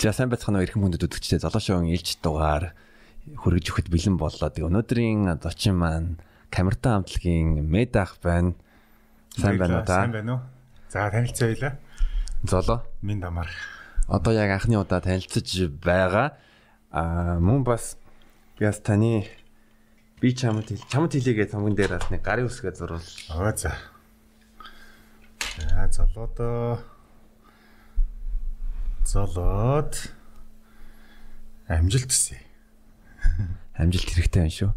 За сайн байцгаана уу эрхэм хүндэт золоо шоугийн илж дугаар хүргэж өгөхөд бэлэн боллоо. Өнөөдрийн зочин маань камертаа хамтлагийн Медах байна. Сайн байна уу та? Сайн байна уу? За танилцъя хоёлаа. Золоо. Минь дамар. Одоо яг анхны удаа танилцж байгаа. Аа мөн бас бас таны би чамд чамд хэлээгээ цомгон дээр бас нэг гарын үсгээ зурвал. Аа за. За золоодоо золоод амжилт хүсье. Амжилт хэрэгтэй байна шүү.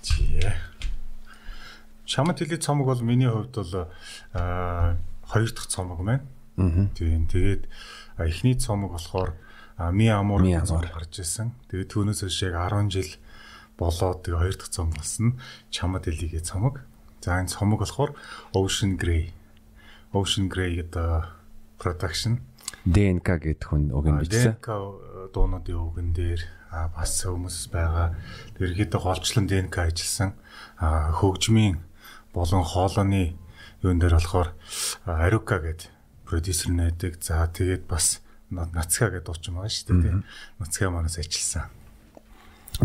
Тий. Шамат хэлий цомог бол миний хувьд бол аа хоёр дахь цомог маань. Аа. Тийм. Тэгээд эхний цомог болохоор Ми Амур. гарч ирсэн. Тэгээд түүнээс хойш яг 10 жил болоод тэгээ хоёр дахь цомог болсон. Чамат хэлийгээ цомог. За энэ цомог болохоор Ocean Grey. Ocean Grey гэдэг production. ДНК гэдэг хүн үг юм бичсэн. ДНК дуунуудын үгэн дээр бас хүмүүс байгаа. Тэр ихэд голчлон ДНК ажилласан хөгжмийн болон хоолойны юун дээр болохоор а, Арука гэдэг продюсер найдаг. За тэгээд бас На- Нацка гэдэг дуучин байгаа шүү дээ. Нацка манаас ажилласан.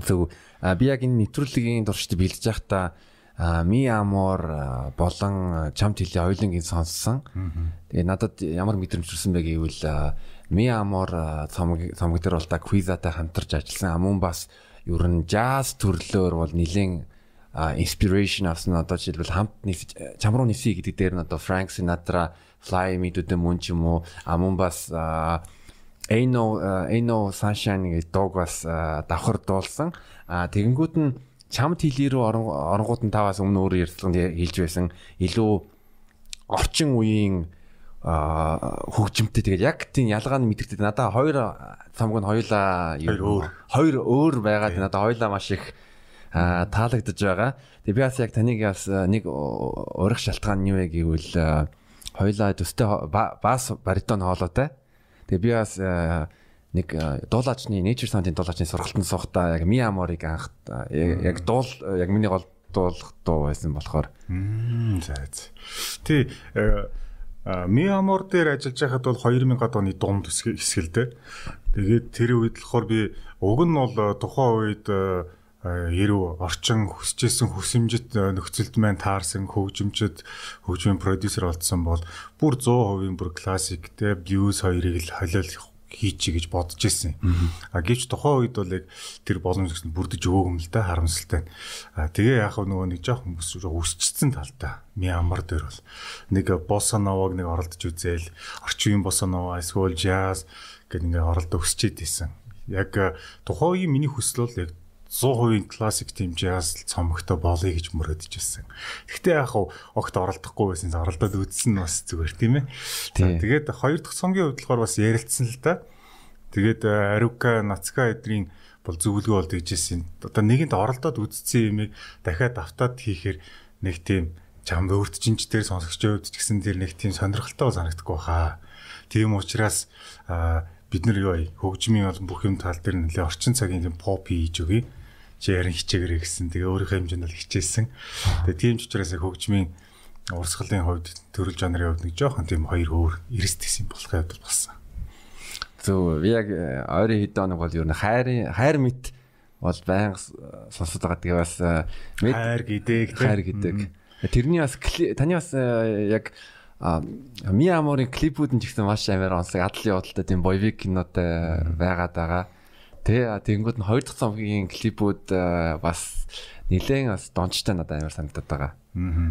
Зөв. Би яг энэ нэвтрүүлгийн дуршид бэлдэж байхдаа Ми Амор болон а, чамд хэлээ хоёулангийн сонссон. Тэгээ надад ямар мэдрэмж төрсэн бэ гэвэл Ми Амор цомог цомог дээр бол та Quizатай хамтарч ажилласан. А мөн бас ер нь jazz төрлөөр бол нэлээд inspiration авсан одоо жишээлбэл хамт нисэж чам руу нисэе гэдэг дээр нь одоо Frank Sinatra, Fly Me to the Moon ч юм уу а мөн бас Эйно Эйно Sunshine гэдэг дууг бас а, давхар дуулсан. А тэгэнгүүт нь чамд хэлий рүү орон оронгууд нь таваас өмнө өөр ярьцлаганд хэлж байсан илүү орчин үеийн хөгжимтэй тэгээд яг тийм ялгаа нь мэдэрдэг. Надаа хоёр цамг нь хоёулаа Хоёр өөр. байгаад надаа хоёулаа маш их таалагдж байгаа. Тэгээд би бас яг таныг бас а, нэг урих шалтгаан нь юу вэ гэвэл а, хоёулаа төстэй бас баритон хоолойтой. Тэгээ би бас а, нэг дуулаачны Nature Sound-ын дуулаачны сургалтанд суухдаа яг Ми Аморыг анх а, яг дуул яг миний гол дуулах дуу байсан болохоор за. Тий э, Ми Амор дээр ажиллаж байхад бол 2000 оны дунд хэсгэлтэй. Тэгээд тэр үед болохоор би уг нь бол э, тухайн үед яруу орчин хүсэжсэн хүсэмжит э, нөхцөлд маань таарсан хөгжимчд хөгжмийн продюсер болсон бол бүр 100% бүр классик те блюз хоёрыг л холиол хийчих гэж бодож ирсэн. А гэвч тухайн үед бол яг тэр боломжтой бүрдэж өгөөм л да харамсалтай. А тэгээ яг нөгөө нэг жоохон бүс өсчихсэн талтай. Ми амар дээр бол нэг босса новог нэг оролдож үзээл орчин үеийн босса нова эсвэл jazz гэдэг ингээ оролдож өсчээд исэн. Яг э, тухайн үеийн миний хүсэл бол яг 100% классик jazz цомогтой болъё гэж мөрөдөж ирсэн. Гэхдээ яг хав огт оролдохгүй байсан оролдоод үзсэн нь бас зүгээр тийм ээ. Тэгээд хоёр дахь цомгийн хувьд болохоор бас ярилцсан л да. Тэгээд э, Арука, Нацка эдрийн бол зөвлөгөө бол дэгжсэн. Одоо нэгэнд оролдоод үзсэн юмыг дахиад автаад хийхээр нэг тийм чам өөртчинч дээр сонсогчтой хувьд ч гэсэн тэр нэг тийм сонирхолтой санагдахгүй хаа. Тийм учраас а, бид нар юу? Хөгжмийн бол бүх юм тал дээр нэлээ орчин цагийн поп хийж өгье. Чи ярин хичээгэрэй гэсэн. Тэгээ өөрийнхөө хэмжээнд бол хичээсэн. Тэгээ тийм ч учраас хөгжмийн урсгалын хувьд төрөл жанрын хувьд нэг жоохон тийм хоёр өөр эрсдэс юм болохын хувьд бол болсон. Зөв би яг э, ойрын хэд хоног бол ер нь хайрын хайр мэт бол байнга с- сонсоод байгаа. Тэгээ бас э, мэд Хайр гэдэг хайр гэдэг. Тэрний бас таны бас э, яг а, Ми Аморын клипүүд нь ч гэсэн маш амар онцлог адлын бодолтой тийм боевик кинотой байгаад байгаа. Тэ тэгэнгүүт нь хоёр дахь цомгийн клипүүд бас нэлээд бас дончтой надад амар санагдаад байгаа.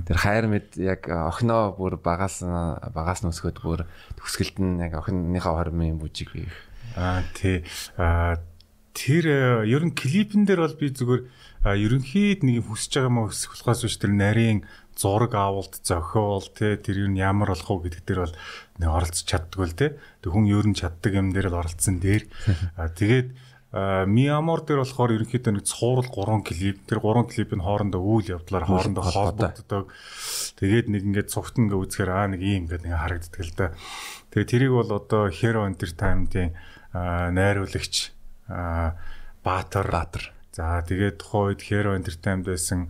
Тэр хайр мэд яг охиноо бүр багаас багаас нь өсгөөд бүр төгсгөлд нь яг охиныхаа хормын бүжиг бий. Аа тий. Аа тэр ер нь клипэн дээр бол би зүгээр ерөнхийд нэг хүсэж байгаа маа хүсэх болохоос биш тэр нарийн зураг авалт зохиол те тэр юу ямар болох уу гэдэг дээр бол нэг оролцож чаддгүй л те. Тэг хүн ер нь чаддаг юм дээр л оролцсон дээр. Тэгээд а, Ми Амор дээр болохоор ерөнхийдөө нэг цуурал 3 клип. Тэр 3 клипийн хоорондоо үйл явдлаар хоорондоо холбогддог. Тэгээд нэг ингээд цогт ингээ үзэхээр аа нэг юм гэдэг ингээ харагддаг л да. Тэгээд тэрийг бол одоо Hero Entertainment-ийн а, найруулагч а, Баатар Баатар. За тэгээд тухайн үед Hero Entertainment байсан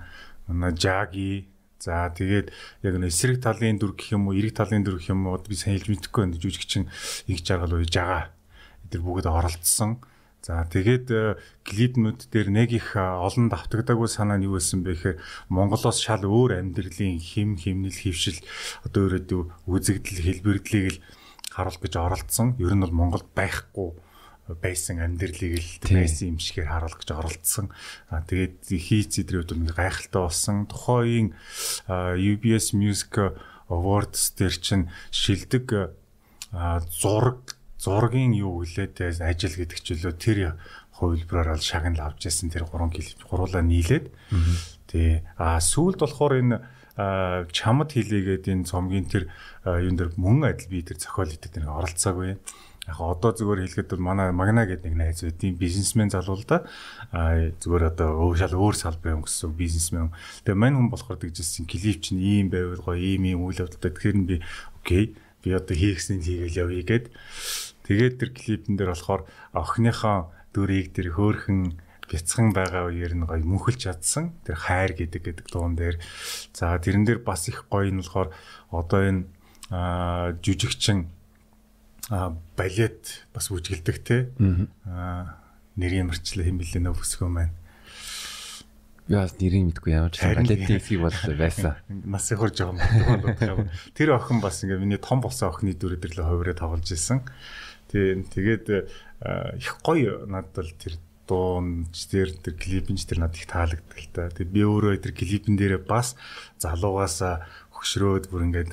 Jagi За тэгээд яг нэг эсрэг талын дүр гэх юм уу, эрэг талын дүр гэх юм уу би сайн хэлж мэдэхгүй байна. Жүжигчин их жаргал уяж байгаа. Эдгээр бүгд оролцсон. За тэгээд э, клипнүүд дээр нэг их э, олон давтагдаагүй санаа нь юу байсан бэ гэхээр Монголоос шал өөр амьдралын хим химнэл хөвшил одоо өөрөөдөө үзэгдэл хэлбэрдлийг л харуулах гэж оролцсон. Ер нь бол Монголд байхгүй байсан амьдралыг л байсан юм шигээр харуулах гэж оролцсон. Аа тэгээд хийц эдрүүд нэг гайхалтай болсон. Тухайн UBS Music Awards дээр чинь шилдэг зураг зургийн юу гэлээд ажил гэдэг чөлөө тэр хувилбараар бол шагнал авч яасан тэр гурван клип гуруулаа нийлээд тий а сүүлд болохоор энэ чамд хилээгээд энэ цомгийн тэр юун дээр мөн адил би тэр зохиол хийдэг нэг оролцоогүй яг одоо зүгээр хэлэхэд манай магна гэдэг нэг найз байдیں۔ бизнесмен залуу л да. Зүгээр одоо өөр шал өөр салбарын хүн гэсэн бизнесмен. Тэгээ мань хүн болохоор тэгжсэн клип чинь ийм байвал гоё ийм ийм үйл явдалтай. Тэгэхээр би окей. Би одоо хийхснийг хийгээл явъя гэд. Тэгээд тэр клипэн дээр болохоор охиныхоо дүрийг тэр хөөхөн бяцхан байгаа үеэр нь гоё мөнхөлж чадсан. Тэр хайр гэдэг гэдэг дуун дээр. За тэрэн дээр бас их гоё нь болохоор одоо энэ жүжигчин балет бас үжгэлдэг те а нэрийн мөрчлөө хэм билээ нөө өсгөө маань Яас нэрийг мэдгүй ямар ч балетын хэсгийг бол байсан. Нас их хурж байгаа юм. Тэр охин бас ингээ миний том болсон охины дүрэдэрлээ хувираа тоглож исэн. Тийм тэгээд их гоё надад л тэр дуун тэр тэр клипинч тэр надад их таалагддаг л та. Тэгээд би өөрөө тэр клипэн дээрээ бас залуугаас хөшрөөд бүр ингээд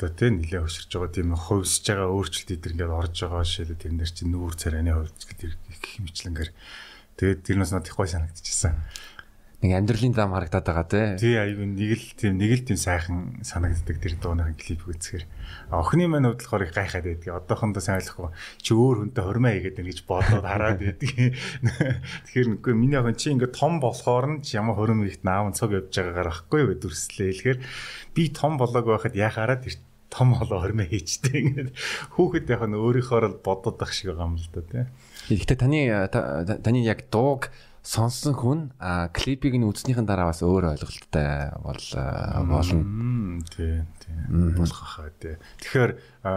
одоо тийм нэлээ хөшөрж байгаа тийм хувьсж байгаа өөрчлөлт эдэр ингээд орж байгаа шилээ тэр нэр чинь нүүр царайны хувьд гэдэг их хэмжлэнгээр тэгээд тэр нас надад их гой санагдчихсан. Нэг амьдралын зам харагдаад байгаа тий. Тий аюу нэг л тийм нэг л тийм сайхан санагддаг тэр дууныхын клип үзэхээр. Охины маань болохоор их гайхаад байдгийг одоохондоо сайн ойлгохгүй чи өөр хүнтэй хормоо хийгээд байна гэж бодоод хараад байдгийг. Тэгэхээр нүггүй миний охин чи ингээд том болохоор нь ямар хөрөм ихт наав цог явж байгаагаар ахгүй юу дүрслээ. Тэгэхээр би том болоог байхад яхаараа тэр том холоо хормоо хийчтэй ингээд хүүхэд яг нь өөрийнхөө л бодоод ах шиг байгаа юм л да тий. Гэхдээ таны таны яг дууг сонссон хүн клипийг нь үзснийхэн дараа бас өөр ойлголттой бол болно. Тий, тий. Болох хаа тий. Тэгэхээр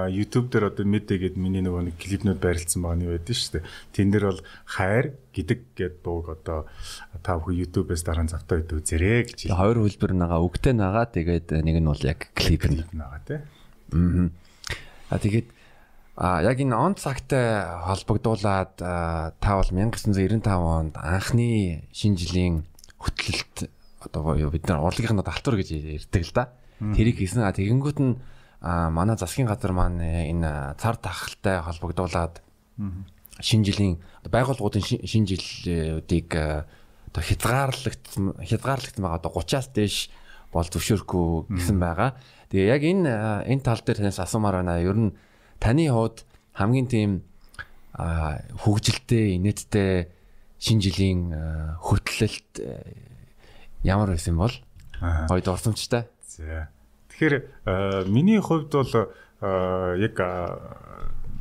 YouTube дээр одоо мэдээ гээд миний нөгөө нэг клипнүүд байрлалсан байгаа нь юу байдэн шүү дээ. Тэн дээр бол хайр гэдэг гээд дууг одоо та бүхэн YouTube-ээс дараа завтаа өгдөө үзэрэй гэж. Хоёр хөлбөр нагаа үгтэй нагаа тэгээд нэг нь бол яг клип нь нагаа тий. Аа. А тэгээд а яг энэ он цагтай холбогдуулаад та бол 1995 онд анхны шинэ жилийн хөтлөлт одоо бид нар урлагийнхын далтур гэж ярьдаг л да. Тэрийг хийсэн. Тэгэнгүүт нь манай засгийн газар маань энэ цар тахалтай холбогдуулаад шинэ жилийн байгууллагуудын шинэ жилүүдийг одоо хязгаарлагдсан хязгаарлагдсан байгаа одоо 30-аас дээш бол зөвшөөрөхгүй гэсэн байгаа. Тэгээ яг энэ энэ тал дээр танаас асуумаар байна. Ер нь таны хувьд хамгийн тийм хөгжилтэй, инээдтэй шинэ жилийн хөтлөлт ямар байсан бол? Хойд орсомчтой. За. Тэгэхээр миний хувьд бол яг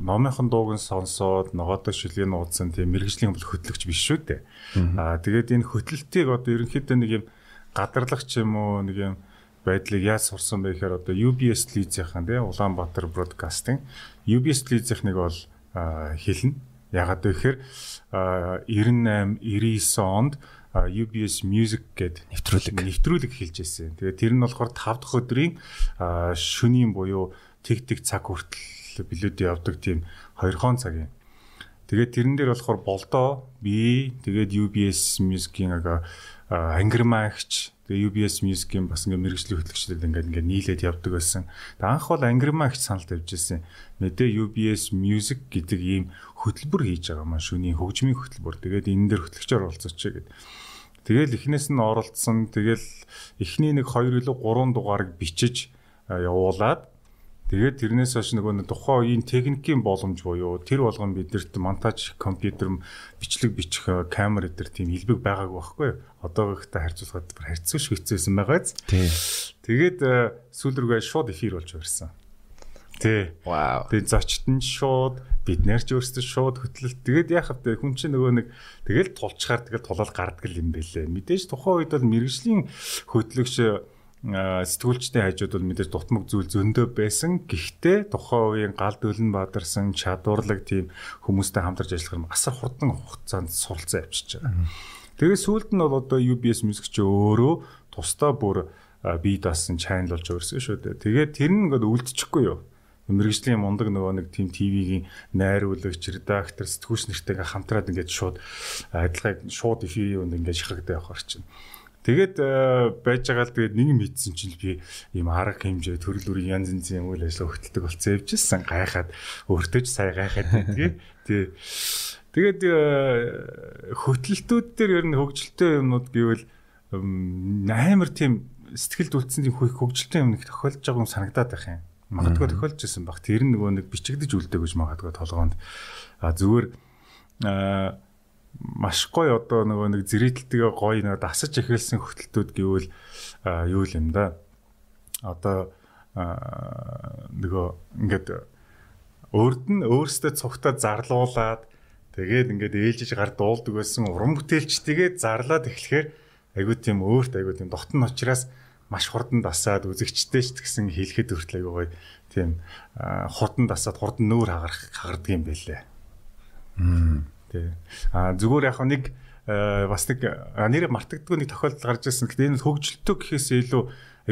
номынхон дууг нь сонсоод ногоодо шилгийн нуудсан тийм мэрэгжлийн бол хөтлөгч биш шүү дээ. Аа тэгээд энэ хөтлөлтийг одоо ерөнхийдөө нэг юм гадарлагч юм уу нэг юм байдлыг яаж сурсан бэ гэхээр одоо UBS Лизийнхэн тий Улаанбаатар Broadcasting UBS Лизийнхнийг бол хэлнэ. Ягаад гэхээр 98 99 онд UBS Music гэдэг нэвтрүүлэг нэвтрүүлэг хэлж байсан. Тэгээд тэр нь болохоор 5 дахь өдрийн шөнийн буюу тэг тэг цаг хүртэл билүүдээ явдаг тийм 2 хон цагийн. Тэгээд тэрэн дээр болохоор болдоо би тэгээд UBS Music-ийн ангирмаагч Тэгээ UBS Music-ийн бас ингээ мэрэгжлийн хөтлөгчдод ингээ ингээ нийлээд явдаг байсан. Тэгээ анх бол ангирмаа их санал тавьж ирсэн. Мэдээ UBS Music гэдэг ийм хөтөлбөр хийж байгаа маань шүний хөгжмийн хөтөлбөр. Тэгээд энэ дээр хөтлөгчөөр оролцооч гэд. Тэгэл эхнээс нь оролцсон. Тэгэл эхний нэг 2 илүү 3 дугаарыг бичиж явуулаад Тэгээд тэрнээс хойш нөгөө тухайн үеийн техникийн боломж буюу тэр болгоно бидэрт монтаж компьютер бичлэг бичих камер дээр тийм хэлбэг байгаагүй байхгүй одоогийнхтай харьцуулахад бүр харьцуулш хэцүүсэн байгааз. Тий. Тэгээд сүүл рүүгээ шууд эфир болж ирсэн. Тий. Вау. Тэгээд зочд нь шууд бид нэр ч өөрсдөө шууд хөтлөлт. Тэгээд яах вэ? Хүн чинь нөгөө нэг тэгэл тулчгаар тэгэл тулаал гардаг юм бэлээ. Мэдээж тухайн үед бол мэрэгжлийн хөтлөгч сэтгүүлчдийн хажууд бол мэдээж дутмаг зүйл зөндөө байсан. Гэхдээ тухайн үеийн гал дөлн бадарсан чадварлаг тийм хүмүүстэй хамтарч ажиллах юм асар хурдан хугацаанд суралцсан авчиж байгаа. Тэгээ сүүлд нь бол одоо UBS Music ч өөрөө тусдаа бүр бие даасан channel болж өөрсөн шүү дээ. Тэгээд тэр нь ингээд үлдчихгүй юу? мэрэгжлийн мундаг нөгөө нэг тим ТV-гийн найруулагч, редактор, сэтгүүлч нэртэйгээ хамтраад ингээд шууд адилхан шууд эфирийн үнд ингээд шахагдаад явах орчин. Тэгээд э, байж байгаа л тэгээд нэг мэдсэн чинь би ийм арга хэмжээ төрөл бүрийн янз янзын үйл ажиллагаа хөтэлдэг болцсон явжсэн гайхаад өөртөө ч сая гайхаад байдгийг. Тий. Тэгээд э, хөтөлтүүд дээр ер нь хөгжилтэй юмнууд гэвэл амар тийм сэтгэлд үлдсэн тийм хөгжилтэй юм нэг тохиолдож байгаа юм санагдаад байх юм. Магадгүй тохиолдож байсан баг. Тэр нөгөө нэг бичигдэж үлдээ гэж магадгүй толгоонд. А зүгээр аа маш гоё одоо нөгөө нэг зэрэгтэлтэйгээ гоё нэг дасаж эхэлсэн хөтөлтүүд гэвэл юу юм да. Одоо нөгөө ингээд өөрд нь өөрсдөө цогтоо зарлуулад тэгээд ингээд ээлжиж гар дуулдаг байсан уран бүтээлчтэйгээ зарлаад эхлэхээр айгуу тийм өөрт айгуу тийм дотн учраас маш хурдан дасаад үзэгчтэй ч гэсэн хэлэхэд хүртэл айгуу гоё тийм хурдан дасаад хурдан нүүр хагарах хагардаг юм байлээ. Тий. А зүгээр яг нэг э, бас нэг нэрээ мартагддаг нэг тохиолдол гарч ирсэн. Гэхдээ энэ хөгжилтөө гэхээс илүү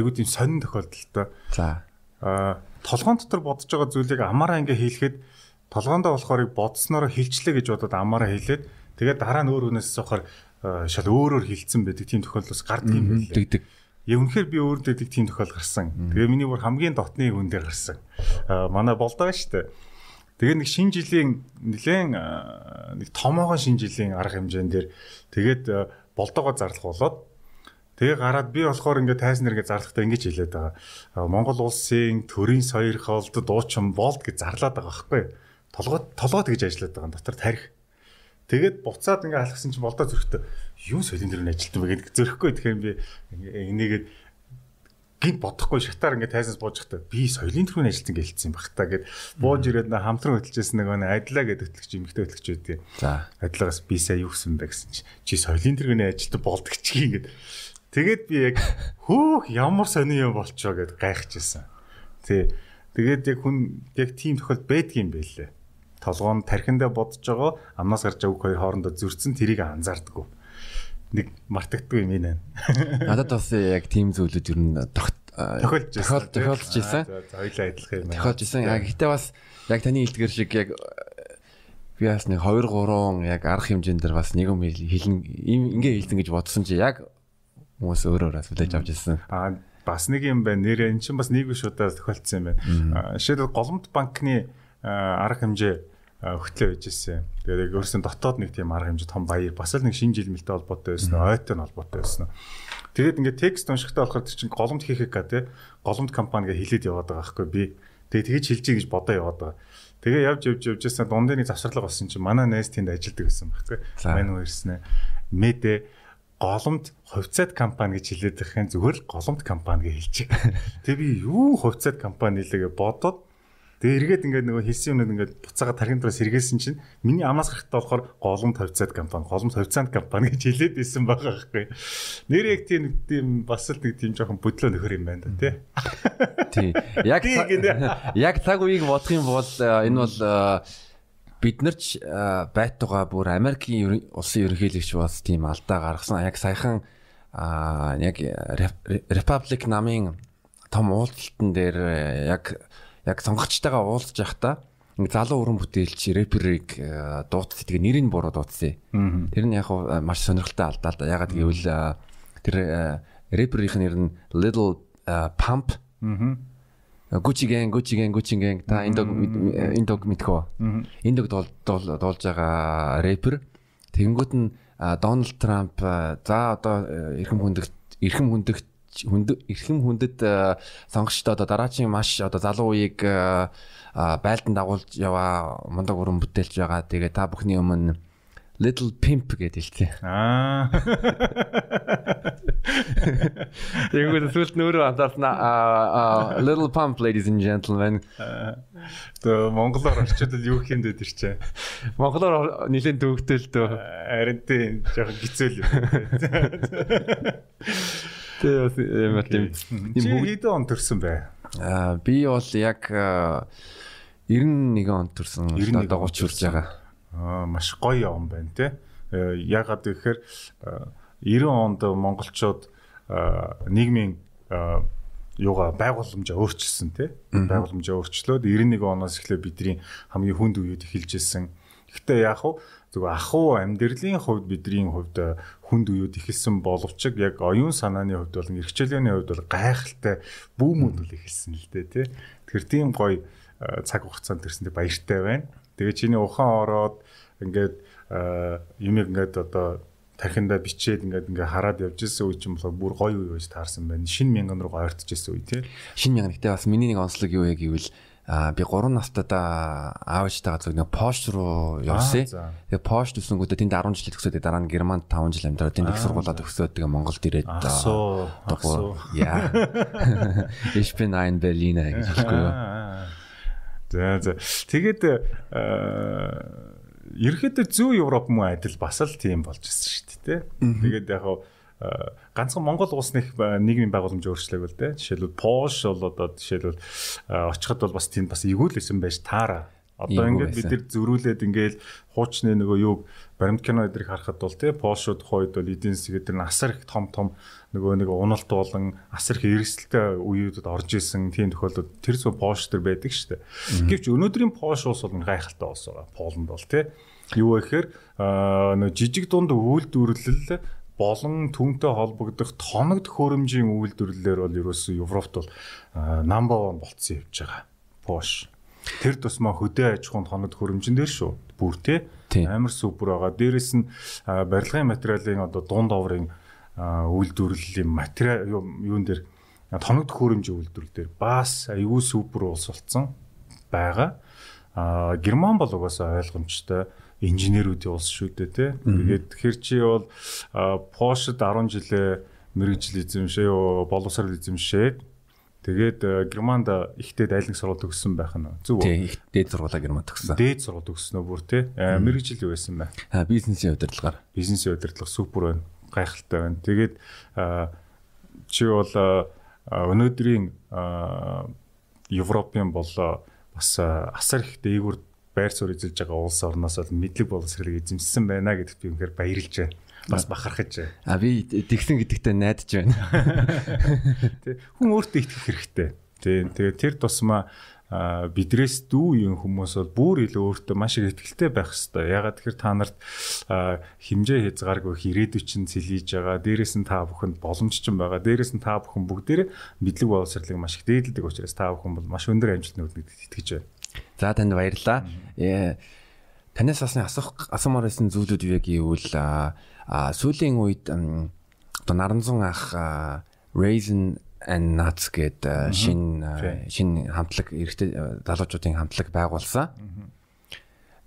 айгуу тийм сонин тохиолдол та. За. А толгоон дотор бодож байгаа зүйлийг амаараа ингээ хийлэхэд толгоондоо болохоор бодсноор хилчлээ гэж бодоод амаараа хийлээд тэгээд дараа нь өөр хүнээс сохоор шал өөрөөр хилцсэн байдаг тийм тохиолдолс гардаг юм байна. Дэгдэг. Яг үнэхээр би өөр дэдэг тийм тохиол гарсан. Тэгээ миний бүр хамгийн дотны хүн дээр гарсан. Манай болдоо шүү дээ Тэгээ нэг шинэ жилийн нэлээд нэг томоогоо шинэ жилийн арга хэмжээн дээр тэгээд болдоогоо зарлах болоод тэгээ гараад би болохоор ингээд тайсан нэргээ зарлахдаа ингэж хэлээд байгаа. Монгол улсын төрийн соёр холд дуучин болд гэж зарлаад байгаа байхгүй. Толгой толгой тэгж ажиллаад байгаа дотор тарих. Тэгээд буцаад ингээ алхсан чинь болдоо зөрөхтэй юу дээр нь ажилтсан бэ гэдэг зөрөхгүй тэгэхээр би энийгээд гинт бодохгүй шатаар ингээд тайсанс бууж захтаа би соёлын төрхөний ажилтсан гэлцсэн баг та гэд бууж ирээд на хамтран хөтлөжсэн нэг нэг адлаа гэдэг хөтлөгч эмэгтэй хөтлөгч байдیں۔ За адлагаас би сая юу гэсэн бэ гэсэн чи соёлын төрхөний ажилтан болдог чи ингээд тэгээд би яг хөөх ямар сони юм болчоо гэд гайхажсэн. Тий. Тэгээд яг хүн яг тийм тохиол байдгийм байлээ. Толгоон тархиндаа бодож байгаа амнаас гарч авах хоёр хоорондоо зөрчсөн тэрийг анзаардаггүй нэг мартагдгүй юм ээ. Надад бас яг тийм зүйлүүд ер нь тохиолж байсан. Тохиолж байсан. Хоёлаа адилхан юм. Тохиолж байсан. Яг гэтээ бас яг таны хэлдгэр шиг яг би бас нэг 2 3 яг арга хэмжээнд дэр бас нэг юм хэлэн ингээ хэлсэн гэж бодсон чи яг хүмүүс өөр өөр асуулж авч ирсэн. Аа бас нэг юм байна. Нэр эн чинь бас нэг биш удаа тохиолдсон юм байна. Жишээлбэл Голомт банкны арга хэмжээ хөтлөө байж ирсэн. Тэгээд өөрсөн дотоод нэг тийм арга хэмжээ том баяр бас л нэг шинэ жил мэлтэй холбоотой байсан, ойтой нь холбоотой байсан. Тэгээд ингээд текст уншихтаа болохоор чинь голомт хийхээ тий голомт компани гэ хилээд яваад байгаа байхгүй би. Тэгээд тэгэж хэлжий гэж бодоо яваад байгаа. Тэгээ явж явж явж ясаа дундын завсарлага болсон чинь манай найз тэнд ажилладаг байсан байхгүй. Мань үерснэ. Мэдээ голомт хувьцаат компани гэж хэлээд байхын зүгээр л голомт компани гэж хэлчих. Тэгээ би юу хувьцаат компани лээ бодоод Тэгээ эргээд ингээд нөгөө хэлсэн юмнууд ингээд буцаага тархин доос сэргээсэн чинь миний амнаас гарахтаа болохоор голом тавьцаад компани, голом тавьцаанд компани гэж хэлээд исэн байгаа байхгүй. Нэр яг тийм тийм бас л нэг тийм жоохон бодлоо нөхөр юм байна да тий. Тий. Яг яг цаг үеийг бодох юм бол э, энэ бол э, бид нар ч э, байтугай бүр Америкийн улсын ерөнхийлөгч бас тийм алдаа гаргасан. Яг саяхан яг Republic намын том уулзалтан дээр яг яг сонгогчтойгоо уулзж явахдаа нэг залуу өрөн бүтээлч рэперийг э, дуудсан. Тэгээ нэрийг буруу дуудсан. Тэр нь яг э, маш сонирхолтой алдаа л да. Ягаад гэвэл э, тэр рэперийн нэр нь Little Pump. Gucci Gang, Gucci Gang, Gucci Gang та энэ дог энэ дог мэдхөө. Энэ дог дуулж байгаа рэпер. Тэнгүүд нь Дональд Трамп за одоо эрхэм хүндэгт эрхэм хүндэгт эрхэм хүндэт э, сонгогчдоо одоо дараагийн маш одоо залуу үеийг э, байлдан дагуулж яваа мундаг өрөн бүтээлж байгаа. Тэгээ та бүхний өмнө Little Pimp гэдэг хэлтэй. Аа. Тэгэнгүүт сүлд нөрөө анзаарсан Little Pump ladies and gentlemen. Тэ монголоор орчуулбал юу хийм дээ тэр чинь. Монголоор нэлээд дүүгтэл дөө. Харин тийм жоохон гизэл юм. Тэ бас юм тийм. Чи хэдэн он төрсөн бэ? Аа би бол яг 91 он төрсөн. Одоо 30 хүрч байгаа. Аа маш гоё он байна те. Ягаад гэхээр 90 онд монголчууд нийгмийн юугаа байгууламжаа өөрчилсөн тий байгууламжаа өөрчлөөд 91 оноос эхлээ бидний хамгийн хүнд үед эхэлж ирсэн. Гэхдээ яг хуу зөвхөн ахуу амьдралын хувьд бидний хувьд хүнд үед эхэлсэн боловч яг оюун санааны хувьд бол эрхчлээний хувьд бол гайхалтай бүүмүүд үл эхэлсэн л дээ тий. Тэгэхээр тийм гоё цаг хугацаанд төрсөндөө баяртай байна. Тэгээ чиний ухаан ороод ингээд юмэг ингээд одоо тархиндаа бичээд ингээд ингээ хараад явж исэн үе чинь болохоор бүр гоё үе байж таарсан байна. Шинэ мянган руу ойртож исэн үе тий. Шинэ мянган гэхдээ бас миний нэг онцлог юу яг гэвэл а би 3 настайдаа аавчтайгаа зөв нэг Пош руу явсан. Тэгээ Пош төсөнгөдөө тэнд 10 жил төгсөөд дараа нь Германд 5 жил амьдраад тэнд их сургуулаа төгсөөд тэгээ Монголд ирээд аа яа. Ich bin ein Berliner гэж хэлэхгүй. За за. Тэгээд ерөөхдөө зүү Европ муу адил бас л тийм болж ирсэн шүү дээ. Тэгээд яг хаа ганцхан Монгол улс нэг нийгмийн байгууламж өөрчлөг л дээ. Жишээлбэл Польш бол одоо жишээлбэл очиход бол бас тийм бас эгүүлсэн байж таараа. Одоо ингээд бид нар зөрүүлээд ингээд хуучны нөгөө юг баримт кино эдрийг харахад бол тий Польшууд хойд бол эдийн эдгээр нь асар их том том нөгөө нэг уналт болон асар их эрсдэлтэй үеүүдэд орж исэн тийм тохиолдолд тэр зүүн Польш төр байдаг шүү дээ. Гэвч өнөөдрийн Польш улс бол гайхалтай улс байгаа. Полонд бол тий юу вэ гэхээр нөгөө жижиг дунд үйлдвэрлэл болон түүнтэй холбогдох тоног төхөөрөмжийн үйлдвэрлэлээр бол ерөөсөө Европт бол number 1 болцсон явж байгаа. Польш Тэр тусмаа хөдөө аж ахуйн тоног хөрөмжин дээр шүү. Бүр те амар супер байгаа. Дээрэс нь барилгын материалын одоо дунд оврын үйлдвэрлэлийн материал юун дээр тоног хөрөмжийн үйлдвэрлэл дээр бас аюу супер улс болсон байгаа. Герман бол угаасаа ойлгомжтой инженерүүдийн улс шүү дээ тий. Тэгээд хэр чи бол Польшд 10 жилээ мэрэгжил эзэмшээ, боловсрал эзэмшээд Тэгээд Германд ихтэй айлын сургууль төгссөн байх нь зөв үү? Тийм, их дээд сургуулаа Германд төгссөн. Дээд сургууль төгссөнөө бүр тий. Мэрэгжил юу байсан бэ? Аа, бизнесийн удирдлагаар. Бизнесийн удирдлага супер байна. Гайхалтай байна. Тэгээд чи бол өнөөдрийн Европын бол бас асар их дээгүр байр суурь эзэлж байгаа улс орноос бол мэдлэг боловсролыг эзэмссэн байна гэдэгт би үнэхээр баярлж байна бас бахархаж байна. А би тэгсэн гэдэгтээ найдаж байна. Хүн өөртөө итгэх хэрэгтэй. Тэ тэгээ тэр тусмаа бидрээс дүү юм хүмүүс бол бүр илүү өөртөө маш их ихтэй байх хэвээр. Ягаад тэгэхээр та нарт хэмжээ хязгааргүй ирээдүйн чинь цэлийж байгаа. Дээрээс нь та бүхэнд боломж ч байгаа. Дээрээс нь та бүхэн бүгдээрээ мэдлэг боловсролыг маш их дээдэлдэг учраас та бүхэн бол маш өндөр амжилтанд хүрэх итгэж байна. За танд баярлалаа. Э, танаас бас асуух асуумаар байсан зүйлүүд юу гэвэл сүүлийн үед одоо Наранзун ах Raisin and Nuts гэдэг шин шин хамтлаг эрэгтэй залуучуудын хамтлаг байгуулсан.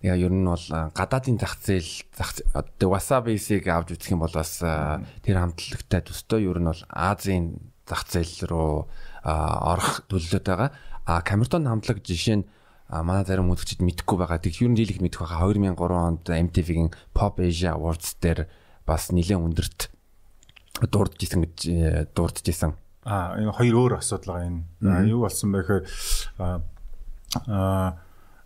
Яа ер нь бол гадаадын зах зээл зах одоо Wasabi-сыг авч үзэх юм бол бас тэр хамтлагтай төстэй ер нь бол Азийн зах зээл рүү орох төлөвлөд байгаа. А Камертон хамтлаг жишээ нь манай зарим үзэгчид мэдэхгүй байгаа. Тэг ер нь дийлэх мэдэх байгаа. 2003 онд MTV-гийн Pop Asia Awards дээр бас нэлээд өндөрт дурдж исэн гэж э, дурдж исэн. Аа энэ хоёр өөр асуудал байгаа энэ. Юу болсон бэ гэхээр аа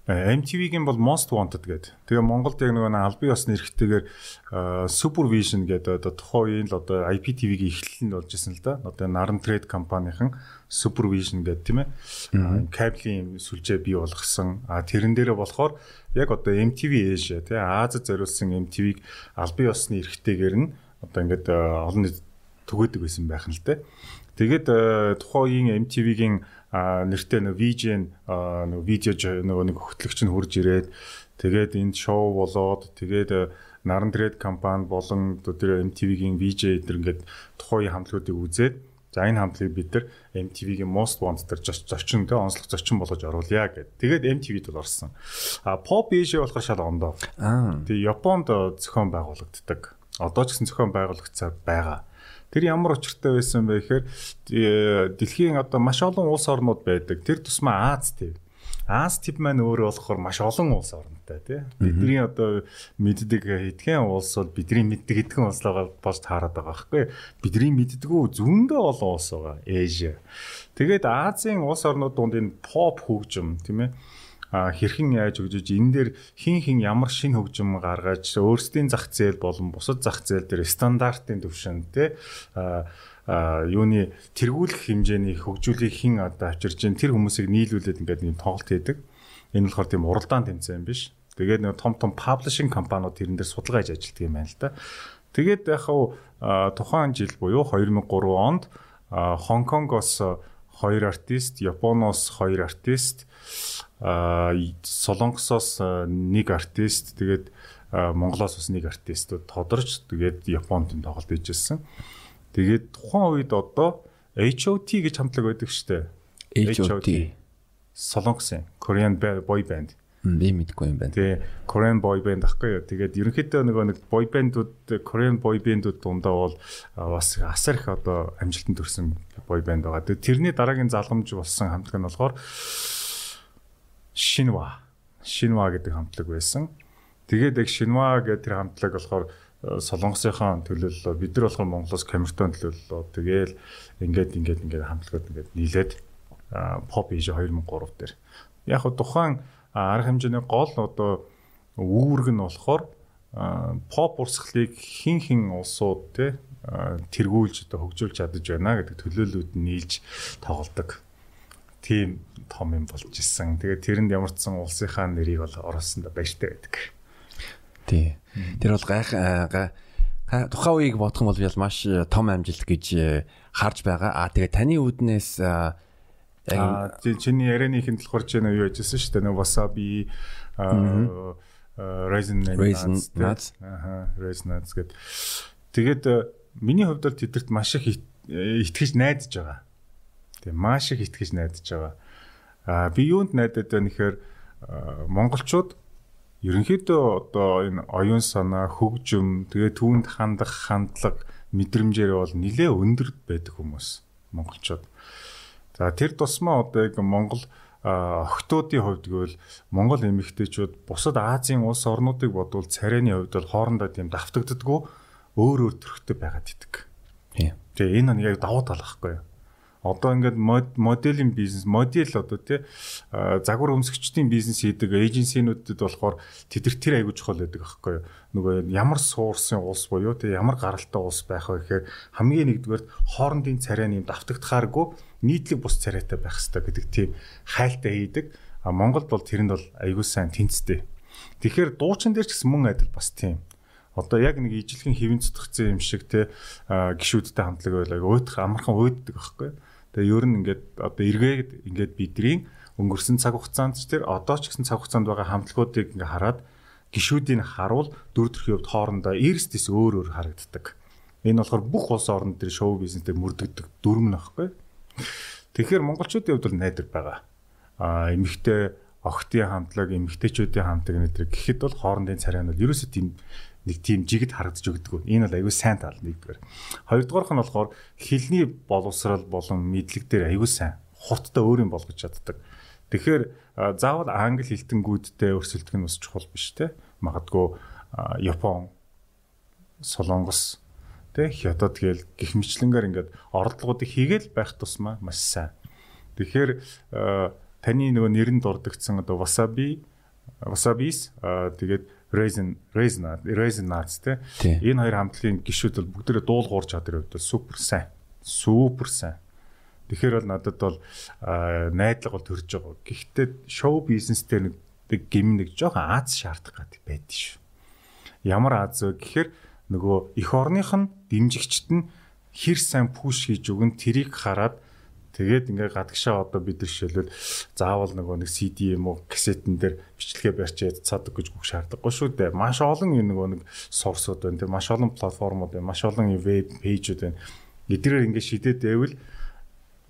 MTV-гийн бол Most Wanted гэдэг. Тэгээ Монголд яг нөгөө албан ёсны эрхтэйгээр Supervision гэдэг одоо тухайн үеийн л одоо IPTV-гийн эхлэл нь болж исэн л да. Одоо Наран Trade компанийн Supervision гэдэг тийм ээ. Кабелийн сүлжээ бий болгосон. А тэрэн дээрээ болохоор яг одоо MTV Asia тий Азад зориулсан MTV-г албан ёсны эрхтэйгээр нь одоо ингээд олон нийт түгээдэг байсан байх нь л дээ. Тэгээд тухайн үеийн MTV-гийн нэртэй нэг VGN нэг видео нөгөө нэг хөтлөгч нь хурж ирээд тэгээд энд шоу болоод тэгээд Наран Трейд компани болон тэр MTV-гийн VJ эдэр ингээд тухайн хамтлагуудыг үзээд за энэ хамтлагийг бид нар MTV-гийн Most Wanted дээр зочин тэ онцлог зочин болгож оруулъя гэд. Тэгээд MTV-д бол орсон. А Pop Asia болохоор шал ондоо. Аа. Тэгээд Японд зохион байгуулагддаг. Одоо ч гэсэн зохион байгуулагцаар байгаа. Тэр ямар учиртай байсан бэ гэхээр дэлхийн одоо маш олон улс орнууд байдаг. Тэр тусмаа Аз төв. Аз тип маань өөрөө болохоор маш олон улс орнтой тий. Бидний одоо мэддэг хэдхэн улс бол бидний мэддэг хэдхэн улс болж таарад байгаа байхгүй. Бидний мэддэггүй зүүндээ олон улс байгаа. Азия. Тэгээд Азийн улс орнууд донд энэ pop хөгжим тийм ээ хэрхэн яаж хөгжиж энэ дээр хин хин ямар шин хөгжим гаргаж өөрсдийн зах зээл болон бусад зах зээл дээр стандартын төвшөнд те юуны тэргүүлэх хэмжээний хөгжүүлийг хэн одоо авчирж чинь тэр хүмүүсийг нийлүүлээд ингээд нэг тоглолт хийдэг. Энэ болохоор тийм уралдаан тэмцээн биш. Тэгээд нэг том том паблишинг компаниуд тэрэн дээр судалгаа хийж ажилладаг юм байна л да. Тэгээд яг хав тухайн жил буюу 2003 онд Хонконгоос хоёр артист, Японоос хоёр артист, Солонгосоос нэг артист, тэгээд Монголоос бас нэг артистууд тодорч тэгээд Японд энэ тоглолт хийжсэн. Тэгээд тухайн үед одоо HOT гэж хамтлаг байдаг штэ. HOT Солонгосын Korean boy band. Би мэдгүй юм байна. Тий, Korean boy band ахгүй юу. Тэгээд ерөнхийдөө нөгөө нэг boy band-ууд Korean boy band-ууд дундаа бол бас асар их одоо амжилтанд төрсэн boy band байгаа. Тэгээд тэрний дараагийн залгамж болсон хамтлаг нь болохоор Shinhwa. Shinhwa гэдэг хамтлаг байсан. Тэгээд яг Shinhwa гэдэг тэр хамтлаг болохоор солонгосынхаа төлөөллөө бид нар болохоор Монголоос Камертон төлөөллөө тэгээл ингээд ингээд ингээд хамтлагууд ингээд нийлээд pop age 2003 дээр яг хөө тухайн арга хэмжээний гол одоо үүрэг нь болохоор pop урсгалыг хин хин улсууд те тэргүүлж одоо хөгжүүлж чадаж байна гэдэг төлөөллүүд нь нийлж тоглодог тийм том юм болж исэн. Тэгээд тэрэнд ямар ч сан улсынхаа нэрийг бол оруулсанд баяртай байдаг. Тий. Тэр бол гайх тухайн үеийг бодох юм бол маш э, том амжилт гэж э, харж байгаа. Аа тэгээ таны үүднээс яг чиний ярианы ихэнд болохоор ч нөө юу яжсэн шүү дээ. Нөө wasabi raisin nuts аа raisin nuts гэд. Тэгээд э, миний хувьд бол тэдэрт маш их итгэж найдаж байгаа. Тэг маш их итгэж найдаж байгаа. Аа би юунд найдаад байна гэхээр монголчууд ерөнхийдөө одоо энэ оюун санаа, хөгжим, тэгээ түүнд хандах хандлага, мэдрэмжээр бол нэлээ өндөр байдаг хүмүүс монголчууд. За тэр тусмаа одоо яг Монгол охтуудын хувьд гэвэл Монгол эмэгтэйчүүд бусад Азийн улс орнуудыг бодвол царайны хувьд бол хоорондоо тийм давтагддаггүй өөр өөр төрхтэй байгаад идэг. Тэгээ энэ нэг яг давуу тал байхгүй юу? Одоо ингээд моделийн бизнес модель одоо тий загвар өмсгчдийн бизнес хийдэг эйженсинүүдэд болохоор тэд тэр аягүй чухал байдаг аахгүй юу? Нөгөө ямар суурсын улс буюу тий ямар гаралтай улс байх вэ гэхээр хамгийн нэгдүгээр хоорондын царай нэм давтагдахааргүй нийтлэг бус царайтай байх хэрэгтэй гэдэг тийм хайлтаа хийдэг. А Монголд бол тэрэнд бол аягүй сайн тэнцтэй. Тэгэхээр дуучин дээр ч гэсэн мөн адил бас тийм. Одоо яг нэг ижилхэн хэвэн цэцгцэн юм шиг те гişүүдтэй хамтлаг байлаа уйдах амархан уйддаг аахгүй Тэгээ ер нь ингээд одоо эргээд ингээд бидний өнгөрсөн цаг хугацаанд ч тэр одоо ч гэсэн цаг хугацаанд байгаа хамтлагуудыг ингээд хараад гişүүдийг харуул дөрөв төрхийн хувьд хоорондоо эрсдэс өөр өөр харагддаг. Энэ болохоор бүх улс орнд төр шоу бизнестэй мөрдөгдөг дүрм нөхгүй. Тэгэхээр монголчуудын хувьд бол найдар байгаа. А эмэгтэй охтын хамтлаг, эмэгтэйчүүдийн хамтлаг нэтэр гэхэд бол хоорондын царай нь бол ерөөсөө тийм нэг тийм жигд харагдаж өгдөг. Энэ бол аюу сайн тал нэгдүгээр. Хоёрдугаарх нь болохоор хилний боловсрал болон мэдлэг дээр аюу сайн хурдтай өөр юм болгож чаддаг. Тэгэхээр заавал англи хэлтэнгүүдтэй өрсөлдөх нь бас чухал биш те. Магадгүй Япон, Солонгос тэ хятад гээл гих мэтлэнгээр ингээд оролдлогуудыг хийгээл байх тусмаа маш сайн. Тэгэхээр таны нөгөө нэрэнд дурдгдсан одоо wasabi wasabis тэгээд Raisin Raisin Raisin Nuts те. Энэ хоёр хамтлагийн гişүүд бол бүгдээрээ дуулуурч чадрын хувьд супер сайн. Супер сайн. Тэгэхээр бол надад бол найдлага бол төрж байгаа. Гэхдээ шоу бизнестэй нэг гим нэг жоохон Аз шаардах гэдэг байдаг шүү. Ямар Аз вэ гэхээр нөгөө эх орных нь дэмжигчт нь хэр сайн пуш хийж өгөн тэрийг хараад Тэгээд ингээ гадагшаа одоо бид нар жишээлбэл заавал нөгөө нэг CD юм уу кассетэн дээр бичлэгээ барьчаад цаадаг гэж гүх шаардлагагүй шүү дээ. Маш олон юм нөгөө нэг сорсууд байна. Тэг маш олон платформуд байна. Маш олон веб пэйжүүд байна. Эдгээрээ ингээ шидэд байвал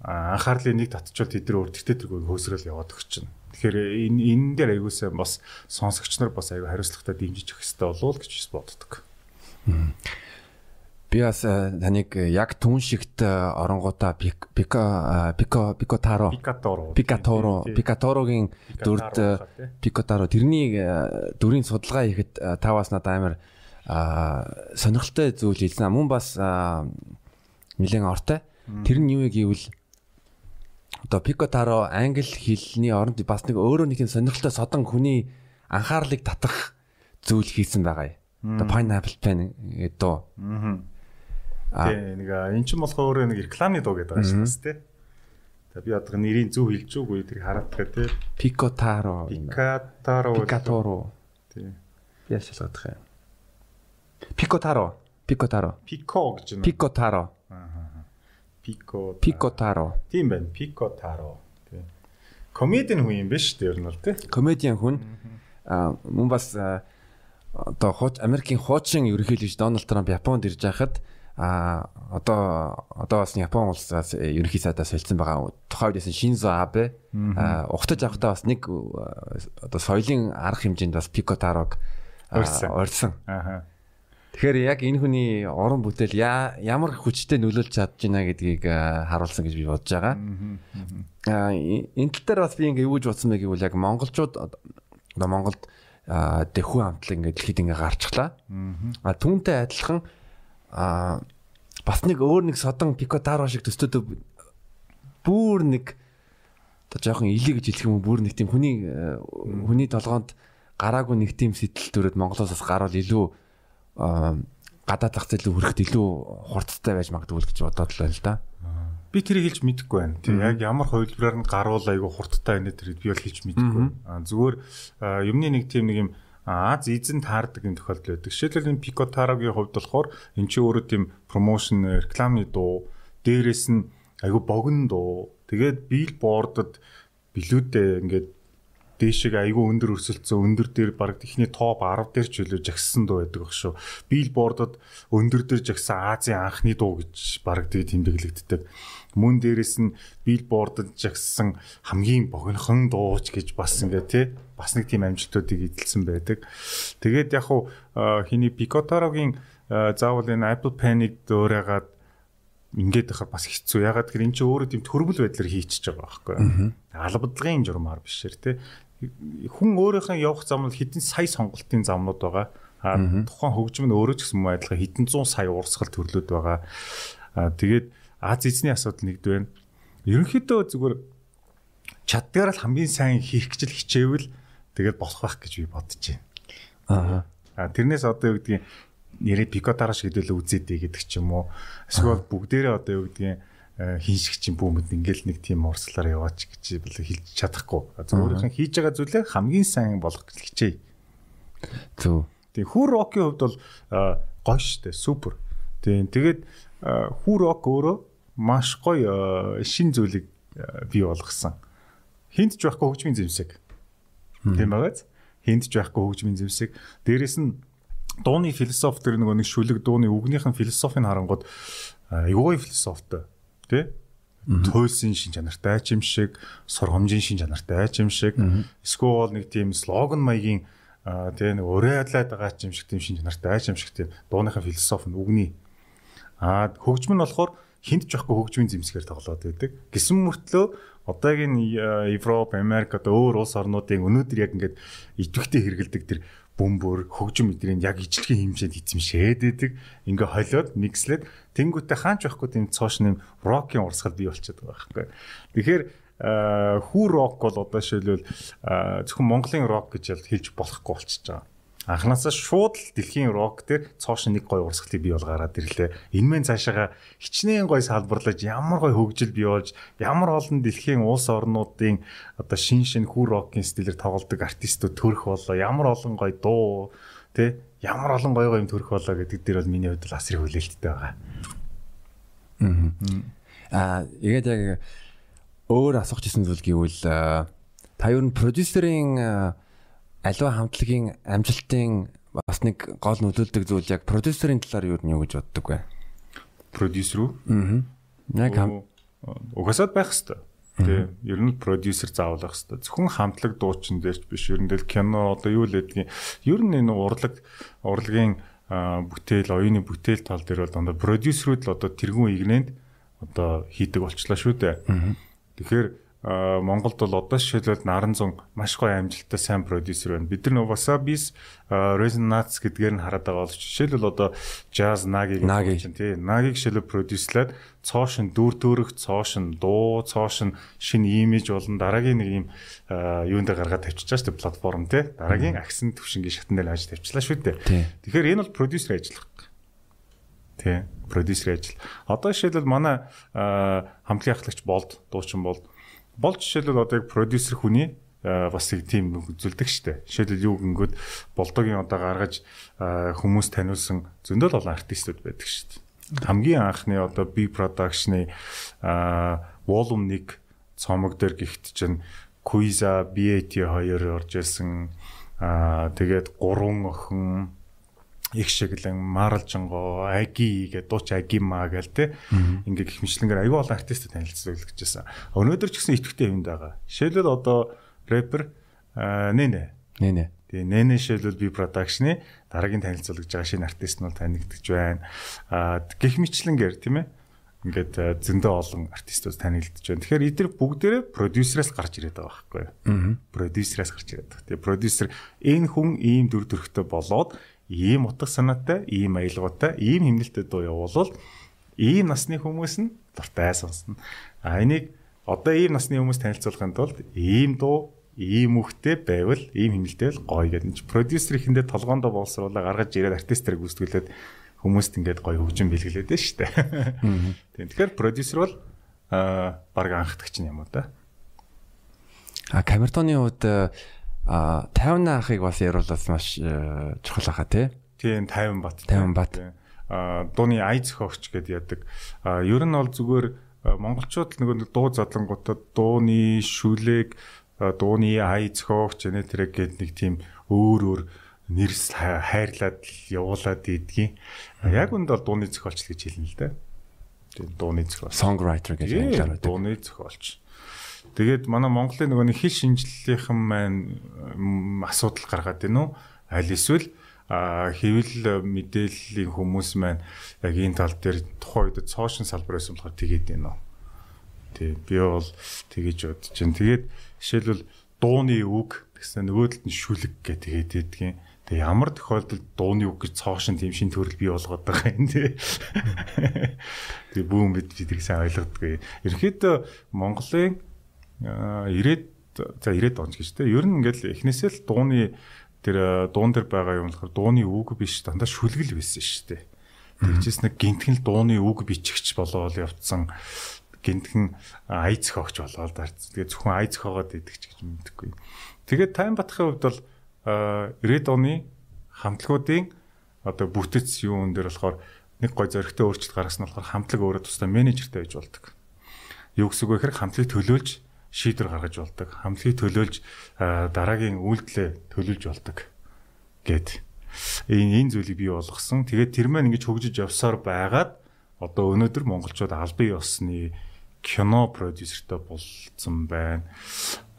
анхаарлын нэг татчвал тэд нар өөртөө тэргүй хөөсрөл яваад өгч чинь. Тэгэхээр энэ энэ дээр аягуулсаа бас сонсогч нар бас аягүй хариуцлагатай дэмжиж өгөх хэрэгтэй болов уу гэж боддог. Би бас таныг яг түн шигт оронгуудаа пико пико пико таро Пикаторо. Пикаторо Пикаторогийн дүрд Пикатаро тэрний дүрийн судалгаа хийхэд та бас надад амар сонирхолтой зүйл хэлсэн. Мөн бас нэлээд ортой. Тэр нь юу вэ гэвэл одоо Пикатаро англи хэлний оронд бас нэг өөрөө нэг юм сонирхолтой содон хүний анхаарлыг татах зүйл хийсэн байгаа юм. Одоо pineapple pen гэдэг. Аа. Тэ нэг эн чинь болохоор нэг рекламны дуу гэдэг байгаа шүү дээ. За би одоо нэрийн зөв хэлж үгүй тэрийг хараад байгаа тий. Пикотаро. Пикатаро. Пикаторо. Тий. Яаш шалгах юм. Пикотаро. Пикотаро. Пико гэж байна. Пикотаро. Пико. Пикотаро. Тийм байна. Пикотаро. Тий. Комедийн хүн юм биш үү ер нь бол тий. Комедиан хүн аа мөн бас одоо хууч Америкийн хуучин ерөнхийлөгч Дональд Трамп Японд ирж байхад а одоо одоо бас Япон улсаас ерөнхий сайдаас хэлсэн байгаа тухайн үеэс Шинзо Абе ухтаж авахдаа бас нэг одоо соёлын арга хэмжээнд бас Пикотарог орсон. Тэгэхээр яг энэ хүний уран бүтээл ямар хүчтэй нөлөөлж чадж байна гэдгийг харуулсан гэж би бодож байгаа. Аа энэ тал дээр бас би ингээ юу гэж бодсон бэ гэвэл яг монголчууд одоо Монголд дэхүү хамтлаг ингээ дэлхийд ингээ гарчглаа. А түүнтэй адилхан а бас нэг өөр нэг содон пикотаро шиг төстөд бүр нэг одоо жоохон илий гэж хэлэх юм бүр нэг тийм хүний хүний толгоонд гараагүй нэг тийм сэтэл төрөд Монголоос бас гарвал илүү гадаад зах зээл хүрэхэд илүү хурдтай байж магадгүй гэж бодоод л байна л да. Би тэрийг хэлж мэдэхгүй байна. Тийм яг ямар хувилбараар нь гаруул айгу хурдтай байна тэрийг би бол хэлж мэдэхгүй. Аа зүгээр юмны нэг тийм нэг юм Аз эзэн таардаг юм тохиолдол байдаг. Жишээлбэл энэ Pico Taro-гийн хувьд болохоор эн чинь өөрөө тийм промошн рекламны дуу, дээрээс нь айгу богино дуу. Тэгээд биллбордод билүүдээ ингээд дээшээ айгүй өндөр өрсөлдсөн өндөр дээр баг ихний топ 10 дээр ч үлээ жагссан дуу байдаг баг шүү. Биллбордод өндөр дээр жагсан Азийн анхны дуу гэж баг тэмдэглэгддэг. Мөн дээрэс нь биллбордод жагсан хамгийн богинохон дууч гэж бас ингээ тий бас нэг тийм амжилтуудыг эзэлсэн байдаг. Тэгээд яг хуу хиний Пикотарогийн заавал энэ Apple Pen-ыг дөөрөөгаад ингээд байхад бас хэцүү. Ягаад гэхээр эн чинь өөрөө тийм төрбөл байдлаар хийчихэж байгаа байхгүй. Албадлагын журмаар бишэр тий хүн өөрийнхөө явах зам нь хэдэн сая сонголтын замнууд байгаа. А тухайн хөгжим нь өөрөө ч гэсэн мөн адилхан хэдэн зуун сая урсгал төрлөд байгаа. А тэгээд Аз эзний асуудал нэгд байна. Ерөнхийдөө зүгээр чаддгаар л хамгийн сайн хийх гэж л хичээвэл тэгээд болох байх гэж би бодож байна. Аа. Тэрнээс одоо юу гэдгийг нэрээ пикотараш гэдэл үзээдэй гэдэг ч юм уу. Эсвэл бүгдээрээ одоо юу гэдгийг Э, хин шиг чинь бүүмэд ингээл нэг тийм урслаар яваач гэж хэлж чадахгүй. Өөрийнх нь хийж байгаа зүйлээ хамгийн сайн болгох гэж хичээе. Зөв. Тэгээ хүү рокийн хувьд бол гоё штэ супер. Тийм тэгээд хүү рок өөрөө маш гоё шин зүйлийг бий болгосон. Хинт ч байхгүй хөгжмийн зэмсэг. Тийм байгааз. Хинт ч байхгүй хөгжмийн зэмсэг. Дээрэс нь дууны философи төр нэг нэг шүлэг дууны үгнийх нь философийн харангууд айгүй философтой тий туйлсын шин чанартай ч юм шиг сургамжийн шин чанартай ч юм шиг эсвэл нэг тийм слоган маягийн тий нэг урайлаад байгаа ч юм шиг тийм шин чанартай ч юм шиг тийм дууныхаа философи нь үгний а хөгжим нь болохоор хинт жоохоо хөгжмийн зэмсгээр тоглоод байдаг гисэн мөртлөө одоогийн Европ, Америк одоо өөр улс орнуудын өнөөдөр яг ингээд идэвхтэй хэрэгэлдэг тэр бөмбөр хөгжим эдрийн яг ижлэгийн хэмжээнд эзэмшээд идэг. Ингээ холиод нэгслээд тэнгуүтэ хаач байхгүй тийм цоош нэм рокийн урсгал бий болчиход байгаа байхгүй. Тэгэхээр хүү рок бол одоо шилбэл зөвхөн Монголын рок гэж хэлж болохгүй болчихж байгаа анханасаа шууд л дэлхийн рок дээр цоошин нэг гой урсгалыг бий болгоод ирлээ. Энэ мэн цаашаага хичнээн гой салбарлаж ямар гой хөгжил бий болж ямар олон дэлхийн улс орнуудын одоо шин шин хүү рокийн стилээр тоглодог артистууд төрөх болоо ямар олон гой дуу тэ ямар олон гой гой юм төрөх болоо гэдэг дээр бол миний хувьд асрын хүлээлттэй байгаа. Аа тэгээд яг өөр асуух гэсэн зүйл гэвэл та юу н продюсерийн аливаа хамтлагийн амжилтын бас нэг гол нөлөөлдөг зүйл яг продюсерийн талаар юу нь юу гэж боддог вэ? Продюсер үү? Аа. Яг угасаад байх хэвээр. Тэ ер нь продюсер заавал байх хэвээр. Зөвхөн хамтлаг дуучин дээрч биш. Ер нь л кино одоо юу л гэдгийг ер нь энэ урлаг урлагийн бүтээл, оюуны бүтээл тал дээр бол дандаа продюсерүүд л одоо тэргүүн игнэнд одоо хийдэг болчлаа шүү дээ. Тэгэхээр Монголд бол одоо жишээлбэл Наран 100 маш гоё амжилттай сайн продюсер байна. Бид нар Wasabis Resonance гэдгээр нь хараад байгаа бол жишээлбэл одоо Jazz Nagi гэж тий. Nagi жишээлбэл продюслаад цоошин дүр төрх, цоошин дуу, цоошин шинэ имиж болон дараагийн нэг юм юунд гаргаад тавьчихлаа шүү дээ платформ тий. Дараагийн агсан төвшингийн шатн дээр ажиж тавьчихлаа шүү дээ. Тэгэхээр энэ бол продюсер ажиллах. Тий. Продюсер ажил. Одоо жишээлбэл манай хамтлагийн ахлагч болд, дуучин болд бол жишээлбэл одоо яг продюсер хүний бас нэг тийм үзүүлдэг штэ. Жишээлбэл юу гингүүд болдогийн одоо гаргаж хүмүүс таниулсан зөндөл олон артистууд байдаг штэ. Хамгийн анхны одоо B production-ы volume 1 цомог дээр гихт чинь Quiza BAT 2 орж ирсэн. Аа тэгээд гурван охин их шиглэн Маралжанго Аги гэдэг дууч Агима гээл те ингээ гих мэтлэнгээр аюу олон артистууд танилцуулж гэжсэн. Өнөөдөр ч гэсэн итгэвтэй юмд байгаа. Жишээлбэл одоо рэпер Нэнэ. Нэнэ. Тэгээ Нэнэ жишээлбэл би продакшны дараагийн танилцуулж байгаа шинэ артист нь танигдж байна. А гих мэтлэнгээр тийм ээ ингээд зөндөө олон артистууд танигдж байна. Тэгэхээр эдгээр бүгдээрээ продюсераас гарч ирээд байгаа байхгүй юу? Продюсераас гарч ирээд байгаа. Тэгээ продюсер энэ хүн ийм дүр төрхтэй болоод ийм утга санаатай, ийм аялгаутай, ийм хэмнэлтэд дуу явуулвал ийм насны хүмүүс нь дуртай сонсно. А энийг одоо ийм насны хүмүүс танилцуулахын тулд ийм дуу, ийм үхтэй байвал ийм хэмнэлтэй л гоё гэдэг. Продюсер ихэндээ толгоондоо боловсруулаа гаргаж ирээд артистээр гүйцэтгүүлээд хүмүүст ингээд гоё хөгжин бэлгэлээд нь дээ. Тийм. Тэгэхээр продюсер бол аа баг анхдагч юм уу да. А камертоны хувьд а 50 ахыг бас яруулаас маш э, чухал хаа тий. Тийм 50 бат. 50 бат. А дууны ай зохиогч гэдээ яадаг. А ер нь бол зүгээр монголчууд нөгөө дуу задлангуудад дууны шүлэг дууны ай зохиогч нэ тэрэг гээд нэг тийм өөр өөр нэрс хайрлаад явуулаад идгийн. Яг үнд бол дууны зохиолч гэж хэлнэ л дээ. Тийм дууны зохиолч. Songwriter гэж хэлдэг. Дууны зохиолч. Тэгээд манай Монголын нөгөө нэг хэл шинжлэлийнхэн маань асуудал гаргаад байна уу? Аль эсвэл хэвэл мэдээллийн хүмүүс маань яг энэ тал дээр тухайн үед цоошин салбараас болохоор тэгээд байна уу? Тий. Би бол тэгэж бодож байна. Тэгээд жишээлбэл дууны үг гэсэн нөгөөдөлд нь шүлэг гэх тэгээд байдгийн. Тэгээ ямар тохиолдолд дууны үг гэж цоошин тийм шин төрөл бий болгоод байгаа юм тий. Тэгээ бүүн бид бидийг сайн ойлгодгүй. Ерөнхийдөө Монголын ирээд за ирээд онц гэж те. Ер нь ингээл эхнээсээ л дууны тэр дуун дээр байгаа юм болохоор дууны үг биш дандаа шүлгэл байсан шүү дээ. Тэгжээс нэг гинтхэн л дууны үг бичигч болоод явцсан гинтхэн ая зохиогч болоод дарц. Тэгээ зөвхөн ая зохиогоод идэгч гэж мэддэггүй. Тэгээд тайм батхын хувьд бол ирээд оны хамтлагуудын одоо бүтэц юун дээр болохоор нэг гой зөрөгтэй өөрчлөлт гаргасан нь болохоор хамтлаг өөрөө тусдаа менежертэй байж болдог. Юу гэсэн үг вэ гэхээр хамтлагийг төлөөлж шийдвэр гаргаж болдог. Хамтлагийг төлөөлж дараагийн үйлдэлээ төлөвлөж болдог гэд энэ энэ зүйлийг бий болгосон. Тэгээд тэр маань ингэж хөгжиж явсаар байгаад одоо өнөөдөр монголчууд албан ёсны кино продюсертэй болсон байна.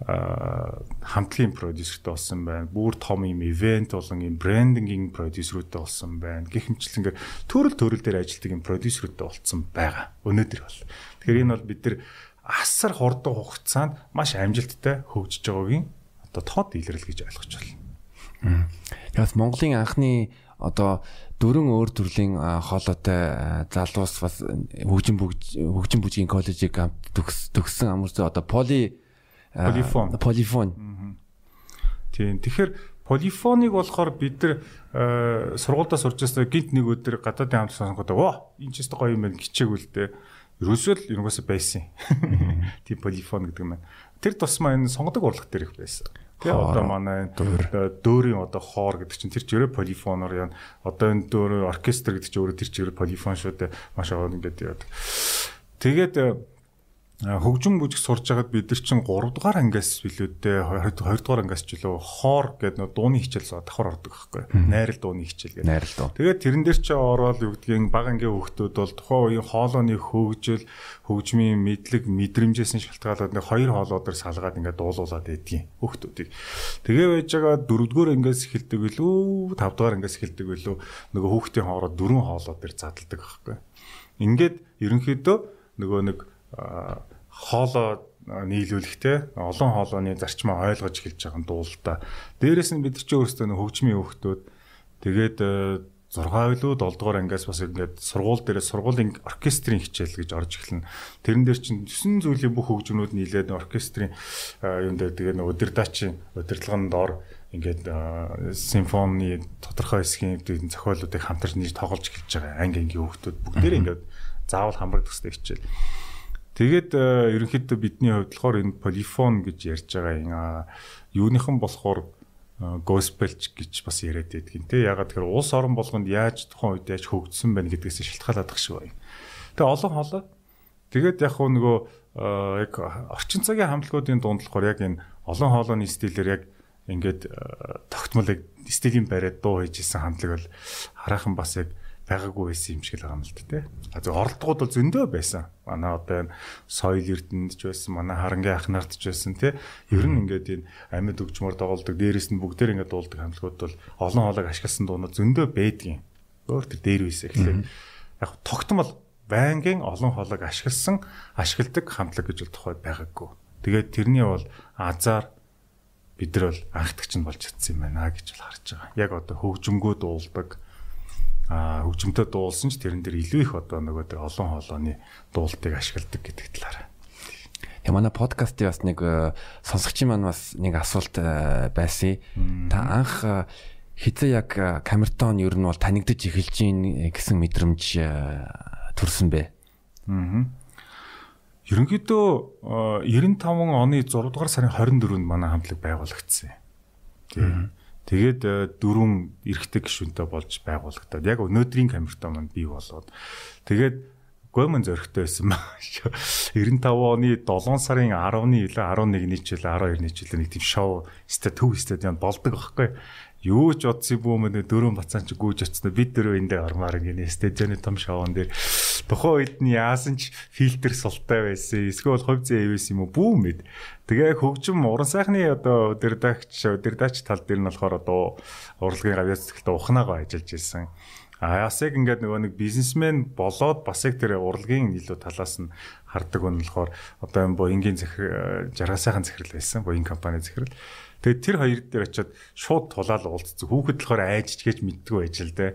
Аа хамтлагийн продюсертэй болсон байна. Бүр том юм ивент болон юм брендингийн продюсерүүдтэй болсон байна. Гэх мэтчлэнгээр төрөл төрөл дээр ажилладаг юм продюсерүүдтэй болсон байгаа. Өнөөдөр бол. Тэгэхээр энэ бол бид нар асар хурдан хугацаанд маш амжилттай хөгжиж байгаагийн одоо тод илрэл гэж ойлгож байна. Яг Монголын анхны одоо дөрвөн өөр төрлийн хоолойтой залуус бас хөгжин хөгжин бүжгийн коллежийг төгссөн амарч одоо поли полифон. полифон. Тийм. Тэгэхээр полифоныг болохоор бид нар сургуульдаа сурч байсаа гинт нэг өдөр гадаадын хамт сонгоод оо энэ ч өстой гоё юм байна гिचээгүүл дээ ерөөсөө л юугаас байсан. Тийм полифон гэдэг юм байна. Тэр тусмаа энэ сонгодог урлаг дээр их байсан. Тэгээ одоо манай дөөрийн одоо хоор гэдэг чинь тэр ч өөрөө полифоноор яа. Одоо энэ дөөр оркестр гэдэг чинь өөрөө тэр өөрөө полифон шүү дээ. Маш аваад ингээд яа. Тэгээд хөгжим бүжиг сурж байгаад бид нар чинь 3 дугаар ангиас билүүдээ 2 дугаар ангиас ч үлээ хоор гэдэг нөө дууны хичээл давхар ордог байхгүй найрал дууны хичээл гэдэг. Найрал дуу. Тэгээд тэрэн дээр чи ороод юу гэдгийг баг ангийн хөгтүүд бол тухайн үеийн хоолойны хөгжил хөгжмийн мэдлэг мэдрэмжээс нь шалтгаалаад нэг хоёр хоолоодор салгаад ингээд дуулуулад байдгийн хөгтүүдийг тэгээ байж байгаа 4 дугаар ангиас эхэлдэг билүү 5 дугаар ангиас эхэлдэг билүү нөгөө хүүхдийн хоороо дөрвөн хоолоо дээр задалдаг байхгүй ингээд ерөнхийдөө нөгөө нэг хоолоо нийлүүлэхтэй олон хоолойны зарчмаа ойлгож эхэлж байгаа дуулалтаа. Дээрээс нь бид чи өөрсдөө хөгжмийн хөвгтүүд тэгээд 6 илүү 7 дугаар ангиас бас ингээд сургууль дээр сургуулийн оркестрийн хичээл гэж орж эхэлнэ. Тэрэн дээр чинь 9 зүйлийн бүх хөгжмөнүүд нийлээд оркестрийн юм дээр тэгээ нэг удирдаачийн удирдлагын дор ингээд симфони тодорхой хэсгийн зохиолуудыг хамтарч нийж тоглож эхэлж байгаа анги ангийн хөгтүүд бүгдээр ингээд заавал хамрагдах хэрэгтэй хичээл. Тэгээд э, ерөнхийдөө бидний хувьд болохоор энэ полифон гэж ярьж байгаа юм юуныхан болохоор госпелч гэж бас яриад байдаг юм те ягаад тэгэхээр улс орон болгонд яаж тухайн үед яаж хөгжсөн байна гэдгээс шалтгаалаад шиг байна. Тэгээ олон хоолой тэгээд яг хөө нөгөө э, яг орчин цагийн хамтлагуудын дунд болохоор яг энэ олон хоолойны стилээр яг ингээд э, тогтмол стилийн бариад дуу хийж исэн хамтлаг бол хараахан бас яг байгаагүй байсан юм шиг л байгаа юм л дээ. А зөв оролдогууд бол зөндөө байсан. Манай одоо энэ соёл эрдэнэд ч байсан, манай харангийн ах нарт ч байсан тий. Ер нь ингээд энэ амьд өгчмөр доголдог, дээрээс нь бүгдээр ингээд дуулдаг хамтлагууд бол олон хоолойг ашигласан дуунууд зөндөө байдгийн. Өөр төр дээр үйсэ гэхлээр яг тогтмол байнгын олон хоолойг ашигласан, ашигладаг хамтлаг гэж бол тухайд байгаагүй. Тэгээд тэрний бол азар бид нар бол анхдагч нь болж чадсан юм байна гэж бол харж байгаа. Яг одоо хөгжмгөө дуулдаг а хөгжмөд дуулсан ч тэрэн дээр илүү их одоо нөгөө тэр олон хоолойны дуултыг ашигладаг гэдэг талаараа. Тэгээ манай подкастын бас нэг э, сонсогчийн маань бас нэг асуулт э, байсан. Та анх э, хизээ яг камертон ер нь бол танигдаж эхэлж гин гэсэн мэдрэмж төрсөн бэ. Аа. Ерөнхийдөө 95 оны 6 дугаар сарын 24-нд манай хамтлаг байгуулагдсан. Тийм. Тэгээд э, дөрвөн эрэгтэй гишүүнтэй болж байгуулагдаад яг өнөөдрийн камертаа маань бий болоод тэгээд гомон зөрөгтэй байсан маа. 95 оны 7 сарын 10-ны илүү 11-ний жил 12-ны жил нэг тийм шоу өстө төв стадионд болдог байхгүй юу ч бодсон бүү мөн дөрөв бацаан чи гүйж очсон бид дөрөв эндээ ормаар гинэ. Стадионы том шоуон дээр. Тухайн үед нь яасан ч фильтр султай байсан. Эсвэл хувь зээ хэвээс юм уу? Бүү мэд. Тэгээ хөгжим уран сайхны одоо өдөрдагч өдөрдагч тал дээр нь болохоор одоо урлагийн авиац цэглэлд ухнаагаа ажиллаж ирсэн. А яг ингээд нөгөө нэг бизнесмен болоод бас яг тэр урлагийн илүү талаас нь хардаг болохоор одоо энэ боингийн захир жаргал сайхан захирал байсан. Боинг компани захирал Тэгээд тэр хоёр дээр очиод шууд тулаал уулзсан. Хүүхэд болохоор айжч гэж мэддэггүй байж л дээ.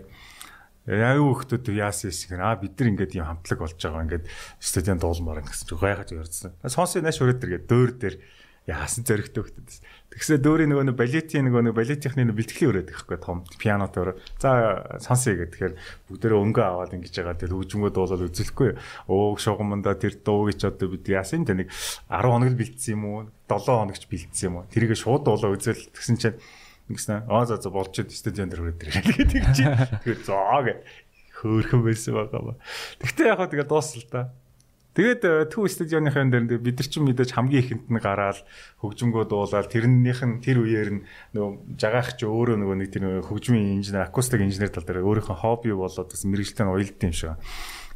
Яг хүүхдүүд яасан юм аа бид нар ингээд юм хамтлаг болж байгаа ингээд стадион дуулмаар гэсэн чинь гайхаж ярьсан. Сонсын нааш өрөөд тэргээ дөөр дээр яасан зөрөгтэй хөлтөд. Тэгсээ дөөрийн нөгөө нэг балетийн нөгөө нэг балетийнхны бэлтгэлийн өрөөд гэхгүй том пиано дээр. За сонсъё гэх тэгэхээр бүгдээрээ өнгө аваад ингэж байгаа тэр хөгжмөө дуулаад үзэлэхгүй. Өө шугаманда тэр дууг ч одоо бид яасан тэ нэг 10 хоног бэлдсэн юм уу? 7 хоногч бэлдсэн юм уу? Тэрийг шууд дуулаа үзэл тэгсэн чинь ингэсэн аа за за болж стадион дээр өрөөд тэр гэдэг чинь. Тэгэхээр зоо гэ хөөрхөн байсан байгаа ба. Тэгтээ яг хаа тэгээ дуусал та. Тэгээд төв стадионынхаа дээр бид нар ч мэдээж хамгийн ихэнд нь гараад хөгжмгөө дуулаад тэрнийх нь тэр үеэр нь нөгөө жагаах чи өөрөө нөгөө нэг тэр хөгжмийн инженер акустик инженер тал дээр өөрийнхөө хобби болоод бас мэрэгчлэн уялдсан юм шиг.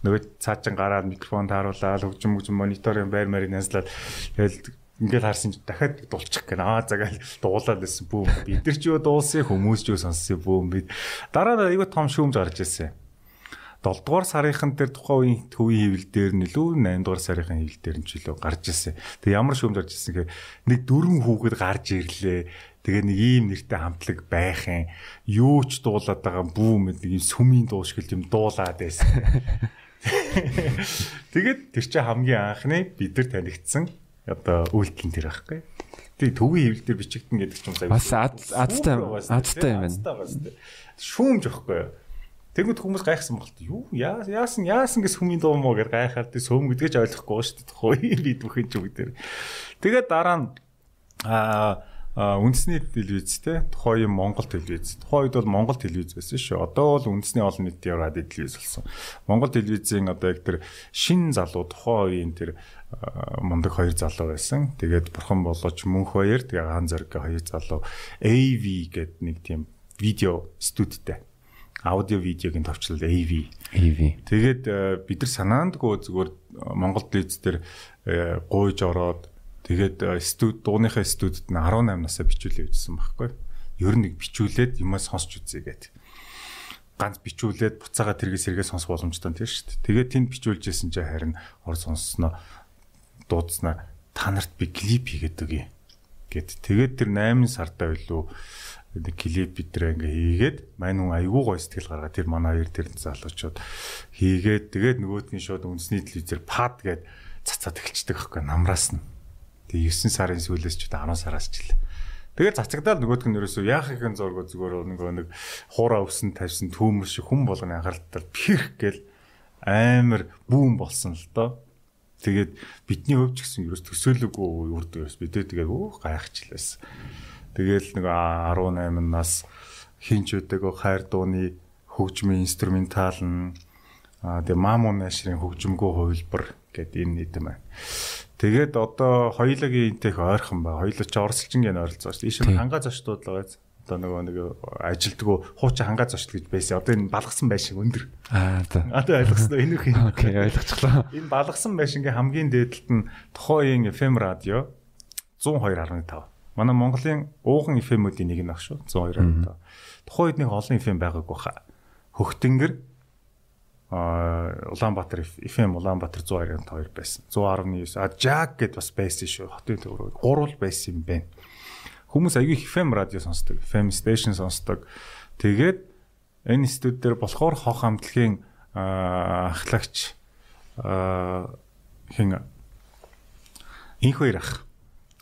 Нөгөө цаачин гараад микрофон тааруулаад хөгжим хөгжим мониторын байр марийг нязлаад тэгэл ингээд харсан чи дахиад дуулчих гэнэ. Аа загаал дуулаад байсан бүү. Бид нар ч юу дуулсан хүмүүс ч юу сонссон бүү. Дараа нь айгүй том шүүмж гарч ирсэн 7 дугаар сарынхан дээр тухайн үеийн төвийн хэвлэл дээр нь илүү 8 дугаар сарынхан хэвлэл дээр нь ч илүү гарч ирсэн. Тэгээ ямар шүүмж гарч ирсэн гэхээр нэг дөрвөн хүүхэд гарч ирлээ. Тэгээ нэг ийм нэртэй хамтлаг байх юм. Юу ч дуулаад байгаа бүү мэд нэг юм сүмийн дуу шиг юм дуулаад байсан. Тэгээд тэр чинь хамгийн анхны бид нар танигдсан одоо үйлдэл тэр байхгүй. Тэгээ төвийн хэвлэл дээр бичигдэн гэдэг ч юм сайн. Бас азтай азтай юм байна. Шүүмж байхгүй юу? Тэгвэл хүмүүс гайхсан болт. Юу яасан яасан гэс хүмүүний дуу мó гэж гайхаад тий сөм гэдгэж ойлгохгүй шүү дээ. Хөөе бид бүхэн ч бүгдээр. Тэгээд дараа нь аа үндэсний телевиз те тухайн юм Монгол телевиз. Тухайн үед бол Монгол телевиз байсан шүү. Одоо бол үндэсний олон нийтийн радио телевиз болсон. Монгол телевизийн одоо яг тэр шин залуу тухайн үеийн тэр мундаг хоёр залуу байсан. Тэгээд бурхан болооч мөнх хоёр тэгээ хаан зориг хоёр залуу AV гэдэг нэг тийм видео студитэй аудио видеогийн товчлол AV. AV. Тэгээд бид нар санаандгүй зүгээр Монгол телевиз дээр гуйж ороод Тэгээд э, студ дууныхаа студид нь 18 насаа бичүүлээ үзсэн байхгүй. Ер нь нэг бичүүлээд юмаа сонсч үзье гэдэг. Ганц бичүүлээд буцаага тэргээс сэргээ сонсох боломжтой тийм шүү дээ. Тэгээд тэнд бичүүлжсэн чинь харин ор сонссноо дуудснаа та нарт би клип хийгээд өгье гэд. Тэгээд тэр 8 сартаа билүү нэг клип бид тэр ингээ хийгээд мань хүн айгүй гой сэтгэл гаргаад тэр манай хоёр тэр залуучууд хийгээд тэгээд нөгөөдгийн шууд үндэсний телевизээр пад гээд цацаад эхэлчихдэг байхгүй намраас нь Тэгээ 9 сарын сүүлээс ч удаа 10 сараас ч л. Тэгээ цацагдаал нөгөөдг нь ерөөсөө яах ихэнх зураг зүгээр нөгөө нэг хуураа өвсөн тавьсан түүмэр шиг хүн болгоны анхааралтай пирх гэл амар бүүн болсон л доо. Тэгээд бидний хөвч гэсэн ерөөс төсөөлөггүй үрд ерөөс бидээ тэгээд өөх гайхчихлээс. Тэгээл нэг 18 нас хинч өдөөгөө хайр дууны хөгжмийн инструментал нь тэгээ мамун нашрын хөгжмгөө хувилбар гэдэг энэ нийтэм байна. Тэгээд одоо хоёулагийн интех ойрхон ба. Хоёулаа ч орсолчин гэн ойролцоо шүү. Ийш хангаа зочдууд л байгаа. Одоо нөгөө нэг ажилтгөө хуучин хангаа зочд гэж байсан. Одоо энэ балгасан байшин өндөр. Аа за. Одоо ойлгосноо энэ их. Окей, ойлгочихлоо. Энэ балгасан байшингийн хамгийн дээдлэлт нь тухайн FM радио 102.5. Манай Монголын ууган FM-үүдийн нэг нь ах шүү. 102.5. Тухайн үед нэг олон FM байгаагүй хаа. Хөхтөнгөр Улаанбаатар FM Улаанбаатар 102.2 байсан. 119 а Jack гэд бас байсан шүү. Хотын төврөө гурвал байсан юм байна. Хүмүүс аягүй FM радио сонсдог, FM station сонсдог. Тэгээд энэ студ дээр болохоор хох хамтлагийн ахлагч хин инх хоёр ах.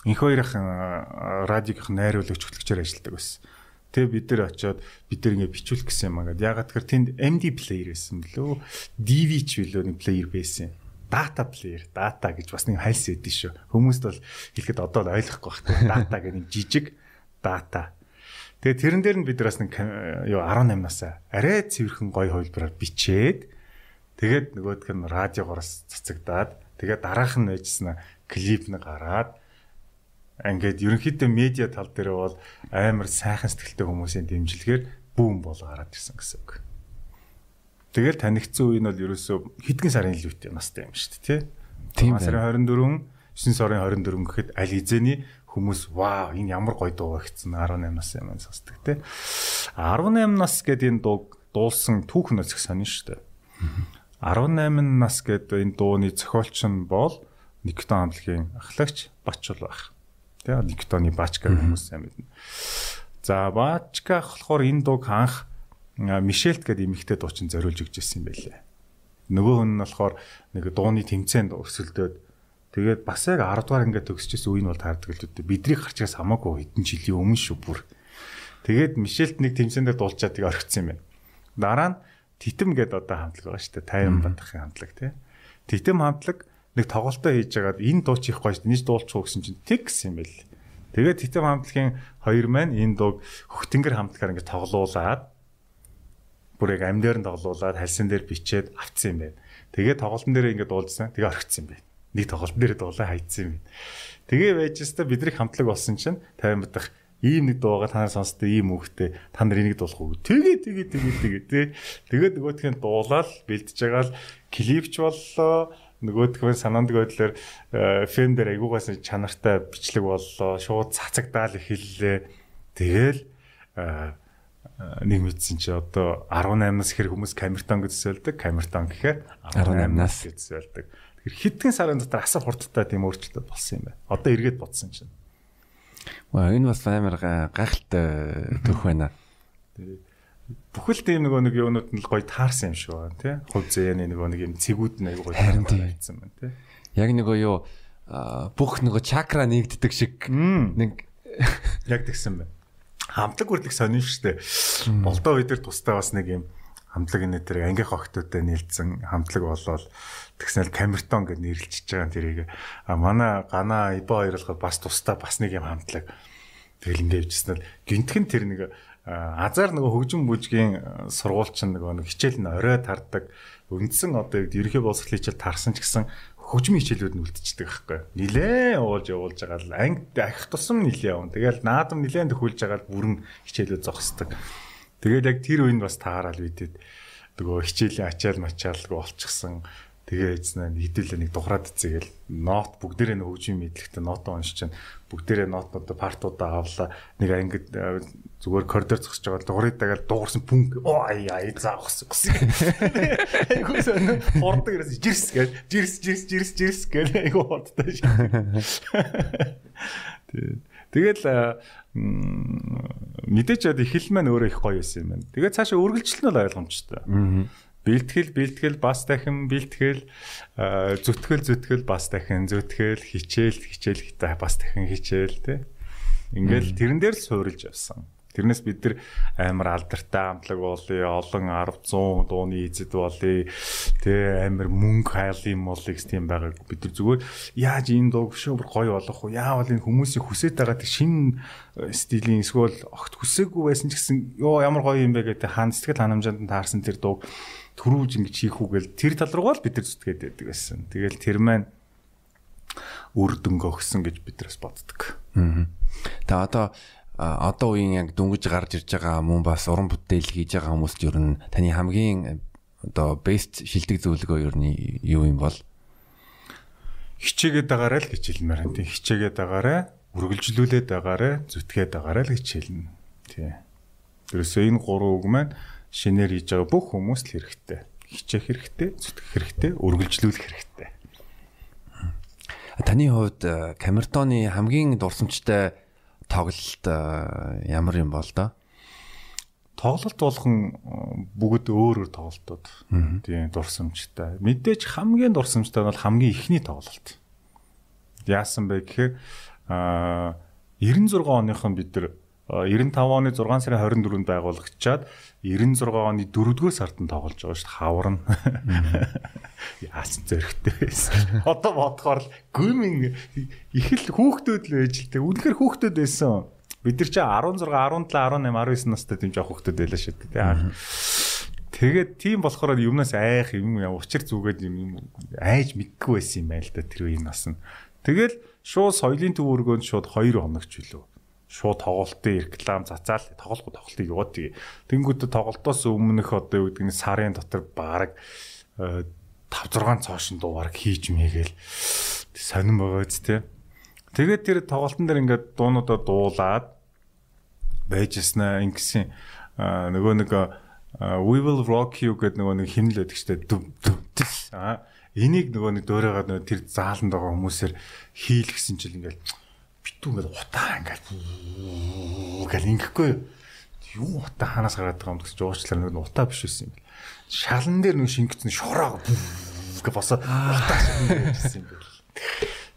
Инх хоёр ах радиогийнх найруулагч хөтлөгчөөр ажилладаг байсан. Тэгээ бид нар очиод бид нар ингэ бичүүлэх гэсэн юм аа. Ягаад тэгэхээр тэнд MD player байсан бөлөө. DV ч билүү нэг player байсан. Data player, data гэж бас нэг хайлс өгдөн шүү. Хүмүүст бол хэлэхэд одоо л ойлгохгүй байна. Data гэх нэг жижиг data. Тэгээ тэрэн дээр нь бид нар бас нэг юу 18 насаа арай цэвэрхэн гой хувилбараар бичээд тэгээд нөгөөдг нь радиогоос цацагдаад тэгээд дараах нь байжснаа клип нэг гараад ингээд ерөнхийдөө медиа тал дээр бол амар сайхан сэтгэлтэй хүмүүсийн дэмжлэгээр бүүн бол гараад ирсэн гэсэн үг. Тэгэл танигдсан үе нь бол ерөөсөө хэдхэн сарын илүүтэй настай юм шүү дээ, тий? Тийм сарын 24, 9 сарын 24 гэхэд аль хизээний хүмүүс вау энэ ямар гоё дуу гэсэн 18 нас юм сонсдог тий. 18 нас гэдэг энэ дуу дуулсан түүх нөөцөх сонин шүү дээ. 18 нас гэдэг энэ дууны зохиолч нь бол Никтон хамтлагийн ахлагч Бачул байх. Тэгээ Никтоны Бачка хүмүүс сайн мэднэ. За Бачка болохоор энэ дууг анх Мишелт гэдэг эмэгтэй дуучин зориулж өгч ирсэн юм байлээ. Нөгөө хүн нь болохоор нэг дууны тэмцээнд өрсөлдөөд тэгээд бас яг 10 дугаар ингээд төгсчихсэн үе нь бол таардаг л дээ. Бидний гарчгаас хамаагүй хэдэн жилийн өмнө шүү бүр. Тэгээд Мишелт нэг тэмцээндээ дуулчаад тийг орхисон юм байна. Дараа нь Титэм гэдэг одоо хамтлаг байгаа шүү дээ. 50 бандахын хамтлаг тий. Титэм хамтлаг нэг тоглолтоо хийж байгаад энэ дуу чих гоё шүү дээ. Нийт дуулчих уу гэсэн чинь тэг гэсэн юм байл. Тэгээд Титэм хамтлагийн хоёр маань энэ дууг хөхтөнгөр хамтлагаар ингэ тоглуулад бүр яг амьдаар нь тоглуулад хальсан дээр бичээд авцсан юм байна. Тэгээд тоглолтын дээр ингэ дуулжсан. Тэгээ орхицсан юм байна. Нэг тоглолтын дээр дуулаа хайцсан юм байна. Тэгээ байж өстой бидний хамтлаг болсон чинь 50 бадах ийм нэг дуугаа та нар сонсдоо ийм үгтэй та нар энийг дуулах уу тэгээ тэгээ тэгээ тэгээ тий тэгээд нөгөөтхөн дуулаад бэлдэж байгаа л клипч боллоо нөгөөдгөө санаандг байдлаар фэн дээр айгуугаас чанартай бичлэг боллоо шууд цацагдаал эхэллээ. Тэгэл нэг мэдсэн чи одоо 18-наас ихэр хүмүүс камертон гэж зөвлөдөг камертон гэхээр 18-наас гэж зөвлөдөг тэгэхээр хэдхэн сарын дотор асар хурдтай тийм өөрчлөлт болсон юм байна. Одоо эргээд бодсон чинь. Ваа энэ бас амар гайхалтай төх байна. Тэгээ бүхэл тийм нөгөө нэг юунууд нь гоё таарсан юм шиг байна тий. Хувь зээний нөгөө нэг юм цэгүүд нь аягүй гоё таарсан байна тий. Яг нөгөө юу бүх нөгөө чакра нэгддэг шиг нэг яг тэгсэн байна. Хамтлаг үрлэх сонин дээ. Болдоо үе дээр тустай бас нэг юм хамтлаг энэ дээр ангих охтуудтай нийлцсэн хамтлаг болоод тэгснээр камертон гэж нэрлэлчихэж байгаа тэрийг а манай гана ибо хоёрлоход бас тустай бас нэг юм хамтлаг Тэгэл ингээд явжсэн л гинтхэн тэр нэг азар нөгөө хөгжим бүжгийн сургууль чинь нөгөө нэг хичээл нь орой тардаг. Үндсэн одоо ерөнхий боловсролын хичээл тарсан ч гэсэн хөгжмийн хичээлүүд нь үлдчихдэг байхгүй. Нилээн уулж явуулж байгаа л анги ахих тусам нилээ явна. Тэгэл наадам нилээн төхүүлж байгаа л бүрэн хичээлүүд зогсдог. Тэгэл яг тэр үеинд бас таарал бидэд нөгөө хичээлийн ачаал мачаалгүй болчихсон. Тэгээ эзнэ хэдүүлээ нэг тухраад цэгээл нот бүгдээрээ хөгжим мэдлэгтэй нотоо уншиж чана бүгдээрээ нотнуудаа партуудаа авлаа нэг ангид э, зүгээр коридор зогсож байгаа дуурайд дагаад дуугарсан пүнг оо ай заахс гэсэн. Айгуу сон хордог ерөөс жирс гэж жирс жирс жирс жирс гэж айгуу хордтой шээ. Тэгэл э, мэдээч яд ихэл маань өөрөө их гоё байсан юм байна. Тэгээд цаашаа үргэлжлэл нь ойлгомжтой. Аа бэлтгэл бэлтгэл бас дахин бэлтгэл зүтгэл зүтгэл бас дахин зүтгэл хичээл хичээл бас дахин хичээл те ингээл тэрэн дээр л суурилж явсан. Тэрнээс бид нар амар алдартай амтлаг болъё, олон 10 100 дууны эзэд болъё. Тэ амар мөнгө хайлын молыг тийм байгаа. Бид нар зүгээр яаж энэ дууг шүүр гоё болох вэ? Яавал энэ хүмүүсийн хүсэж байгаа тэг шинэ стилийн эсвэл огт хүсээгүй байсан ч гэсэн ёо ямар гоё юм бэ гэдэг хаан сэтгэл ханамжаанд таарсан тэр дууг төрүүлж ингэж хийх үгээл тэр тал руугаа л бид нар зүтгээд байдаг байсан. Тэгэл тэр маань үр дүнг өгсөн гэж бид нараас боддог. Аа. Тэгээ одоо одоо үеийн яг дүнгиж гарч ирж байгаа мөн бас уран бүтээл хийж байгаа хүмүүст ер нь таны хамгийн одоо best шилдэг зөвлөгөө ер нь юу юм бол хичээгээд байгаарай л гэж хэлмээр энэ хичээгээд байгаарай үргэлжлүүлээд байгаарай зүтгээд байгаарай л гэж хэлнэ тий. Тэрээс энэ гурван үг маань шинээр хийж байгаа бүх хүмүүст л хэрэгтэй. Хичээх хэрэгтэй, зүтгэх хэрэгтэй, үргэлжлүүлэх хэрэгтэй. Таны хувьд э, камертоны хамгийн дурсамжтай тоглолт э, ямар юм бол доо? Тоглолт болгон э, бүгд өөр өөр тоглолтууд. Тийм дурсамжтай. Мэдээж хамгийн дурсамжтай нь бол хамгийн ихний тоглолт. Яасан бэ гэхээр а 96 оныхон бид нар 95 оны 6 сарын 24-нд байгуулагдчаад 96 оны 4-р сард нь тоглож байгаа шүү дээ. Хавар нь. Яасан зөрхтэй байсан. Одоо бодохоор л гүмин их л хүүхдүүд л тэг. Үнэхээр хүүхдүүд байсан. Бид нар чи 16, 17, 18, 19 настай тийм жоох хүүхдүүд байлаа шүү дээ. Тэгээд тийм болохоор юмнаас айх юм учир зүгээд юм айж мэдгүй байсан юм байл да тэр үеийн нас нь. Тэгэл шууд соёлын төв өргөөнд шууд 2 хоногч билүү шууд тоглолтын реклам цацаал тоглохгүй тоглолтыг яваад тэгээ. Тэнгүүтээ тоглолтоос өмнөх одоо юу гэдэг нь сарын дотор баг 5 6 цоошин дуу баг хийж мэйгээл сонирн байгаа ч тий. Тэгээд тэр тоглолтын дээр ингээд дуунуудаа дуулаад байжснаа ингэсэн нөгөө нэг we will rock you гэдэг нөгөө нэг химнэл байдаг штэ. Дүм дүм аа энийг нөгөө нэг дөөрөөгаа тэр зааланд байгаа хүмүүсээр хийлгсэн чил ингээд битүү ингээд утаа ингээд гэл ингэхгүй юу утаа ханаас гараад байгаа юм гэж уучлаар нэг утаа биш байсан юм бэл. Шалан дээр нэг шингэцэн шороо гэ босоо утаа шингэсэн юм бэл.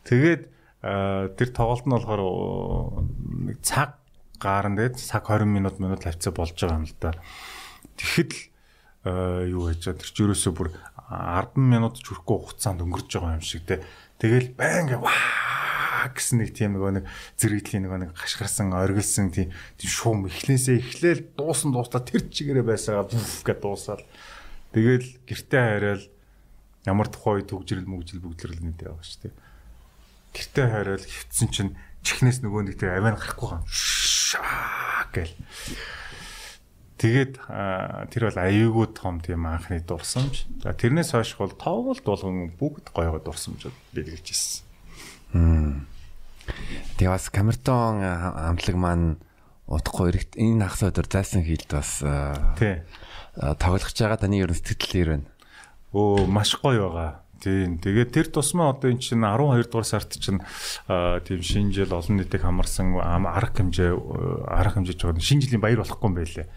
Тэгээд тэр тоглолт нь болохоор нэг цаг гарan дээр цаг 20 минут минут хавцаа болж байгаа юм л да. Тэгэхэд л юу гэж тэр ч ерөөсөө бүр 10 минут ч хүрэхгүй хугацаанд өнгөрч байгаа юм шиг те. Тэгэл байнга ваа гэсэн нэг тийм нөгөө нэг зэрэгдлийн нөгөө нэг гашгарсан оргилсан тийм шуум эхлээсээ эхлээл дуусан дуустаа тэр чигээрээ байсаага гэд дуусаад тэгэл гэртээ хайраал ямар тухай төгжрэл мөгжил бүгдлэрэл нэг яваа шүү дээ. Гэртээ хайраал хөвцөн чинь чихнээс нөгөө нэг тэр авиан гарахгүй гам гэл. Тэгээд тэр бол аюугүй том тийм анхны дурсамж. За тэрнээс хойш бол тоглолт болгон бүгд гоёгоо дурсамжууд бэлгэлж ирсэн. Тэгээ бас камертон хамтлаг маань утахгүй эрэгт энэ хагас өдөр зайсан хийлд бас тий тоглож байгаа таны ерөн сэтгэл ер нь. Өө маш гоё байгаа. Тийм. Тэгээд тэр тусмаа одоо эн чинь 12 дугаар сард чинь тийм шинэ жил олон нийтийг хамарсан арга хэмжээ арга хэмжээж байгаа шинэ жилийн баяр болохгүй юм байлээ.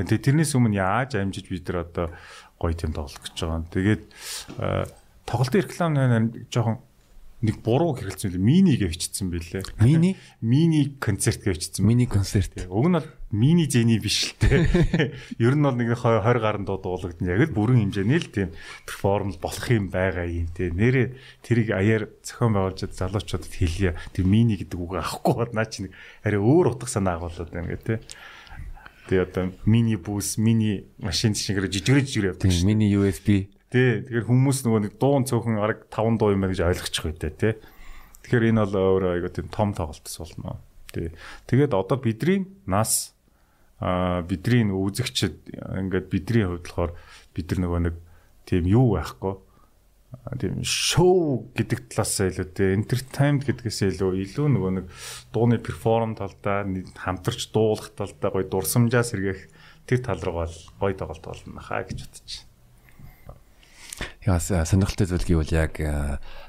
Тэгээд тэрнээс өмнө яаж амжиж бид нар одоо гоё тийм тоглох гэж байгаа. Тэгээд тоглолтын реклам жоохон нэг буруу хэрэгэлсэн билээ. Мини гэж бичсэн билээ. Мини? Мини концерт гэж бичсэн. Мини концерт. Уг нь бол мини зэний биш л те. Ер нь бол нэг 20 гаруй дуу дуулагдана. Яг л бүрэн хэмжээний л тийм перформ болох юм байгаа юм те. Нэрээ тэрийг аяар зохион байгуулж залуучуудад хэлье. Тэр мини гэдэг үг авахгүй бол наа чи нэг арай өөр утга санаа агуулдаг байна гэх те. Тэгээ одоо мини бус, мини машин шиг жижигрээ жижигрээ явдаг шүү. Мини USB Тий. Тэгэхээр хүмүүс нөгөө нэг дуун цөөхөн арга 5 дуу юм байна гэж ойлгочих байтаа тий. Тэгэхээр энэ бол өөрөө айгуу тийм том тоглолтос болно. Тий. Тэгээд одоо бидний нас а бидний үзэгчд ингээд бидний хувьд болохоор бид нар нөгөө нэг тийм юу байхгүй тийм шоу гэдэг талаас илүү те entertainment гэдгээс илүү илүү нөгөө нэг дууны перформ талдаа хамтарч дуулах талдаа гоё дурсамжаа сэргээх тэр тал руу бол гоё тоглолт болно хаа гэж бодчих. Яас сонирхолтой зүйл гэвэл яг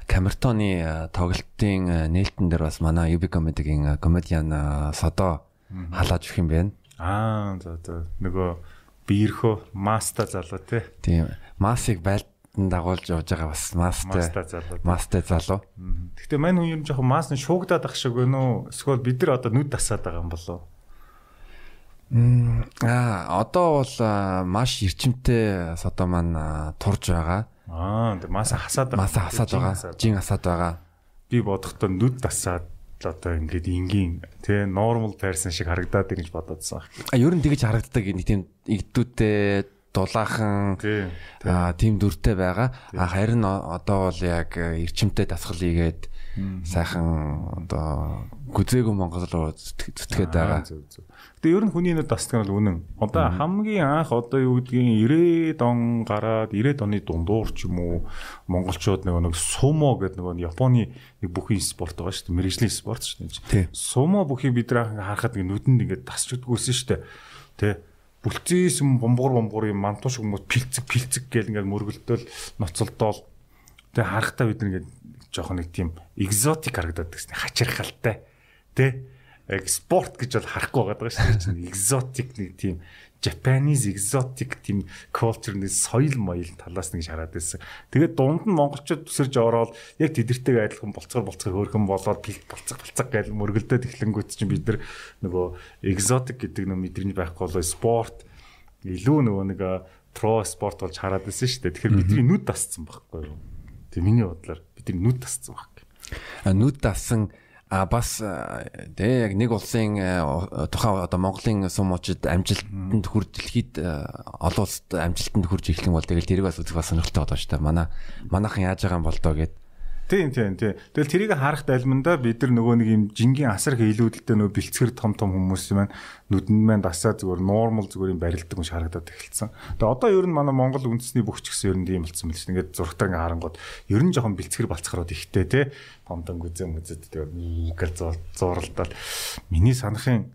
камертоны тоглолтын нээлтэн дээр бас манай UB comedy-гийн комедиан Содо халааж өгөх юм байна. Аа за за нөгөө биерхөө маста залуу те. Тийм. Масыг байлдан дагуулж явж байгаа бас мастай. Мастай залуу. Гэхдээ мань хүн юм жоохон масны шуугдаад ах шиг гэнэ үү? Эсвэл бид нар одоо нүд тасаад байгаа юм болов уу? Аа одоо бол маш эрчимтэй содо маань турж байгаа. Аа маса хасаад байгаа. Маса хасаад байгаа. Жин хасаад байгаа. Би бодохдоо нүд тасаад одоо ингээд энгийн тий normal person шиг харагдаад гэж бодоодсон. А ер нь тэгэж харагддаг нэг тийм игдүүтэй дулаахан тийм дүртэй байгаа. А харин одоо бол яг эрчимтэй дасгал ийгээд сайхан одоо гүзээгүй Монгол руу зүтгээд байгаа. Гэтэ ер нь хүний нүд дасдаг нь үнэн. Одоо хамгийн анх одоо юу гэдгийг 90 он гараад 90 оны дундуур ч юм уу монголчууд нэг нэг сумо гэдэг нэг Японы нэг бүхий спорт байгаа шүү дээ. Мэргэжлийн спорт шүү дээ. Сумо бүхий бид харахад нүдэнд ингээд тасч өгдөгсэн шүү дээ. Тэ бүлцээс бомбор бомбор юм мантууш хүмүүс пилцэг пилцэг гэл ингээд мөргөлдөөл ноцолдоол тэгээ харахтаа бид ингээд жоохон нэг тийм экзотик харагдаад гэсэн хачирхалтай тэ экспорт гэж бол харахгүй байгаа шүү дээ чинь экзотик нэг тийм Japanese exotic тийм culture нэг соёл моёл талаас нэг шараад байсан. Тэгээд дунд нь монголчууд төсөрж ороод яг тэдэртэйг адилхан болцгор болцгор хөөрхөн болоод болцог болцог гэж мөргөлдөөд эхлэнгүүт чинь бид нар нөгөө exotic гэдэг нөө мэдрэмж байхгүй болоо спорт илүү нөгөө нэг про спорт болж хараад байсан шүү дээ. Тэгэхээр бидний нүд тасцсан байхгүй юу? Тэг миний бодлоор бидний нүд тасцсан баг. Нүд тассан а бас тэ яг нэг улсын тухайн одоо Монголын сумуучид амжилтанд хүрч дэлхийд олон улсад амжилтанд хүрч эхлэх юм бол тэгэл тэрийг бас үзэх бас сонирхолтой болоо шүү дээ. Манай манайхан яаж байгаа юм бол доо гэд Тийм тийм тийм. Тэгэл тэрийг харах тайлманда бид нар нөгөө нэг юм жингийн асар хийлүүдэлтэй нөгөө бэлцгэр том том хүмүүс юм байна. Нүдэнд маань дасаа зүгээр нормал зүгээр юм барилдаг юм харагдаад эхэлсэн. Тэгээ одоо ер нь манай Монгол үндэсний бүгч гэсэн ер нь тийм болсон мэл чинь. Ингээд зургатаа ингээ харангууд ер нь жоохон бэлцгэр балцгарууд ихтэй те. Томдон гүзээ мүзэд тэгээ гэл зууралдаад миний санахын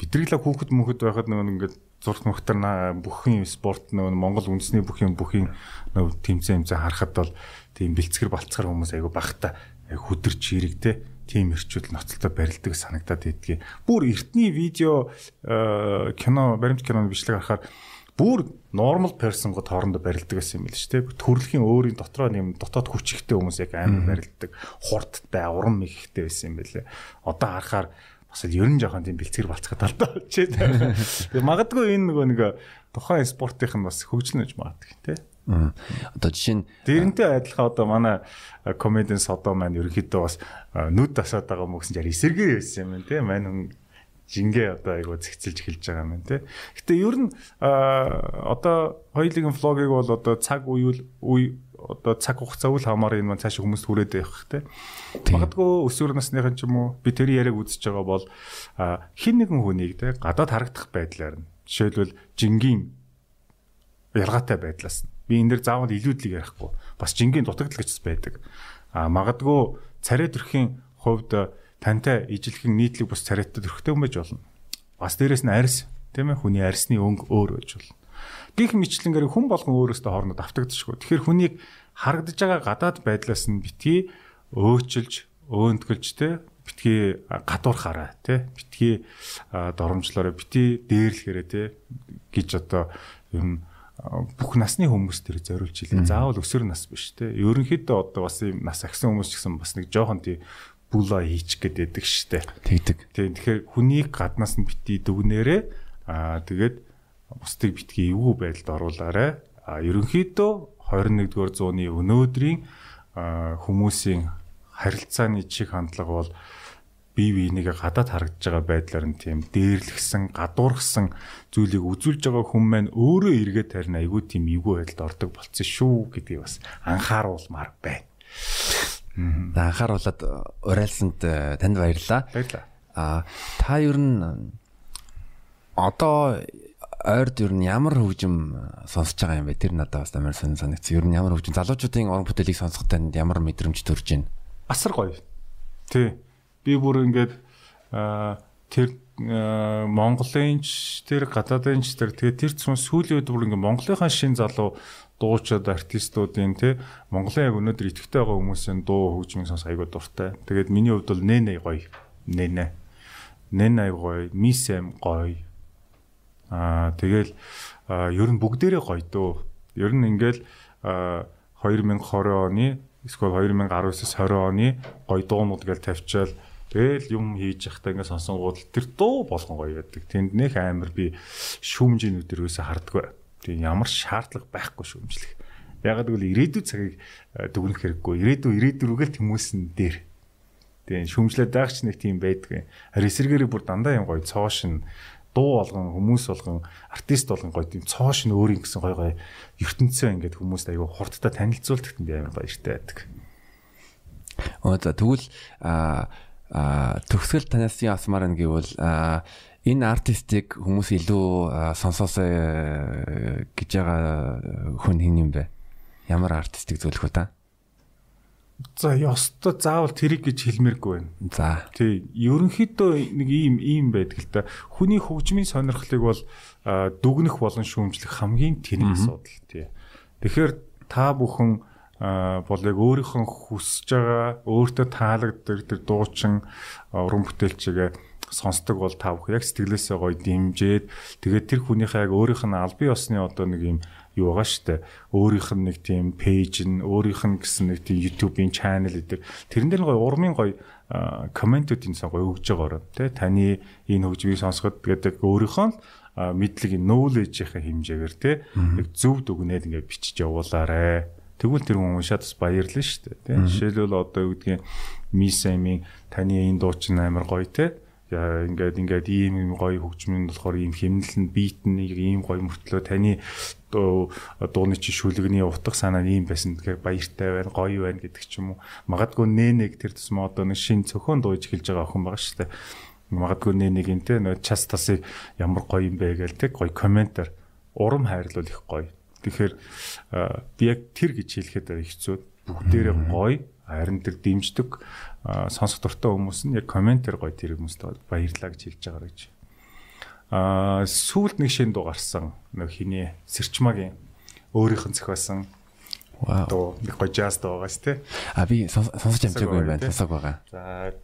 бидрийг л хүүхэд мөхөд байхад нөгөө ингээд зурх мөхтөр бүхэн спорт нөгөө Монгол үндэсний бүхэн бүхэн нөгөө тэмцээн хэмцээ харахад бол тийм бэлцгэр балцгар хүмүүс айгу багта хөдөрч ирэгтэй тийм ирчүүд ноцолтой барилдаг санагдаад идэгий. Бүр эртний видео э, кино баримт киноны бичлэг харахаар бүр normal person гот хоорондоо барилдаг гэсэн юм л шүү дээ. Төрөлхийн өөрийн дотроо нэм дотоод хүч ихтэй хүмүүс яг амар барилдаг, хурдтай, уран мэхтэй байсан юм байлээ. Одоо харахаар бас ер нь жоохон тийм бэлцгэр балцгаад талдаа болчихээ. Тэгээ магадгүй энэ нөгөө нэг тухайн спортын бас хөгжлөнөж магадгүй тий. Одоо жишээ нь дэрэнтэй адилхан одоо манай комедиан содо маань ерөнхийдөө бас нүд тасаад байгаа мөксөн жаар эсэргээр байсан юм тийм мань хүн жингээ одоо айгуу зэгцэлж эхэлж байгаа юм тийм. Гэтэ ер нь одоо хоёулын флогийг бол одоо цаг үеүл үе одоо цаг хугацаа үл хамаар энэ маань цааш хүмүүст хүрээд явах тийм. Магадгүй өсвөр насныхан ч юм уу би тэр яриаг үзэж байгаа бол хин нэгэн хүнийг тийм гадаад харагдах байдлаар нь жишээлбэл жингийн ялгаатай байдлаас нь Би энэ дэр заавал илүүдлийг ярихгүй. Бас жингийн дутагдал гэж байдаг. А магадгүй царай төрхийн хувьд тантай ижилхэн нийтлэг бус царайтай төрхтэй юм байж болно. Бас дээрэс нь арьс тийм ээ хүний арьсны өнгө өөр байж болно. Гих мэтлэнгээр хүн болгон өөрөөсөө хоорондоо давтагдчихгүй. Тэгэхээр хүнийг харагдаж байгаа гадаад байдлаас нь битгий өөчилж, өөнтгөлж те битгий гадуурхаараа те битгий доромжлоороо битгий дээрлэхээрээ те гэж одоо ер нь бүх насны хүмүүс тэр зориулж илээ. Заавал өсвөр нас биш те. Ерөнхийдөө одоо бас ийм нас агсан хүмүүс ч гэсэн бас нэг жоохон тий бүла хийчих гээд байдаг штэ. Тэгдэг. Тийм тэгэхээр хүнийг гаднаас нь бити дүгнээрээ аа тэгээд бусдыг битгий эвгүй байдалд оруулаарай. А ерөнхийдөө 21-р зууны өнөөдрийн хүмүүсийн харилцааны чих хандлага бол бие биенийгээ гадаад харагдж байгаа байдлаар нь тийм дээрлэгсэн, гадуурхсан зүйлийг үзүүлж байгаа хүн маань өөрөө эргээд тарина айгүй тийм эвгүй байдалд ордог болцсон шүү гэдгийг бас анхааруулмаар байна. За анхааруулад урайлсанд э, танд баярлалаа. Баярлалаа. А та ер нь одоо ойрд ер нь ямар хөгжим сонсож байгаа юм бэ? Тэр надад бас амар сонир санагдсан. Ер нь ямар хөгжим залуучуудын уран бүтээлийг сонсох танд ямар мэдрэмж төрж байна? Асар гоё. Тий би бүр ингээд тэр Монголын ч тэр гадаадын ч тэр тэгээ тэр цус сүүлийн үед бүр ингээд Монголынхаа шин залуу дуучид артистуудын тий Монголын яг өнөөдөр идэвхтэй байгаа хүмүүсийн дуу хөгжмийн сонс айгуу дуртай. Тэгээд миний хувьд бол нэнэ гоё. Нэнэ. Нэнэ гоё, мисэм гоё. Аа тэгэл ер нь бүгдээрээ гоё дөө. Ер нь ингээл 2020 оны эсвэл 2019-с 20 оны гоё дуунууд гэж тавьчаал Тэгэл юм хийж явахдаа ингээд сонсонгууд тэр дуу болгон гоё яадаг. Тэнд нэх амар би шүүмжийн өдрөөсөө хардггүй. Тийм ямар шаардлага байхгүй шүүмжлэх. Ягаад гэвэл ирээдүйн цагийг э, дүгнэх хэрэггүй. Ирээдүй ирээдүрүүгээл тэмүүсэн дээр. Тийм шүүмжлээд байх ч нэг тийм байдаг. Харин эсэргээрээ бүр дандаа юм гоё цоошин дуу болгон хүмүүс болгон артист болгон гоё тийм цоош нь өөрийн гэсэн гоё гоё ертөнцөө ингээд хүмүүст аюу хурдтай танилцуулдаг юм амар баяртай байдаг. Оо за тэгвэл аа төгсгөл танаас ясмаар нь гэвэл энэ артистик хүмүүс илүү сонсоосоо э, гэж байгаа хүн хин юм бэ? Ямар артистик зөвлөх вэ та? За ёстой заавал тэрийг гэж хэлмээргүй байна. За. Тий, ерөнхийдөө нэг ийм ийм байдаг л да. Хүний хөгжмийн сонирхлыг бол дүгнэх болон шүүмжлэх хамгийн тэнэг асуудал тий. Тэгэхээр та бүхэн бол яг өөрийнхөө хүсэж байгаа өөртөө таалагддаг тэр дуучин уран бүтээлчгээ сонсдог бол та бүхэн яг сэтгэлээсээ гоё дэмжиж тэгээд тэр хүнийхээ яг өөрийнх нь аль бие осны одоо нэг юм юу байгаа штэ өөрийнх нь нэг тийм пэйж нь өөрийнх нь гэсэн нэг тийм YouTube-ийн channel гэдэг. Тэрэн дээр гоё урмын гоё комментүүдийн сан гоё өгж байгаа тий таны энэ хөгжмийг сонсоход гэдэг өөрийнхөө мэдлэг knowledge-ийн хэмжээгээр тий яг зөв дүгнээд ингээд бичиж явуулаарэ Тэгвэл тэр хүн уншаад бас баярлна шүү дээ. Тийм. Жишээлбэл одоо юу гэдгийг Мисамийн таны энэ дуучин амар гоё те. Яа ингээд ингээд ийм гоё хөгжмөн болохоор ийм хэмнэл нь бит нь ийм гоё мөртлөө таны дууны чи шүлэгний утга санаа нь ийм байсан тэгэхээр баяртай байна, гоё байна гэдэг ч юм уу. Магадгүй нэнэг тэр тусмаа одоо нэг шин цөхөн дууж эхэлж байгаа охин байгаа шүү дээ. Магадгүй нэнэг энэ те час тасыг ямар гоё юм бэ гээл те гоё комментар урам хайрлуул их гоё Тэгэхээр би яг тэр гэж хэлэхэд хэцүү. Бүгдээрээ гоё, харин тэр дэмждэг сонсох дуртай хүмүүс нь яг комментээр гоё тэр хүмүүст баярлаа гэж хэлж байгаа гэж. Аа сүүлд нэг шин дуу гарсан. Нэг хиний Сэрчмагийн өөрийнх нь зохиосон Вау. Доо нэг гоё jazz дуу байгаас тий. А би сонсож амжаагүй юм байна. Сонсог байгаа. За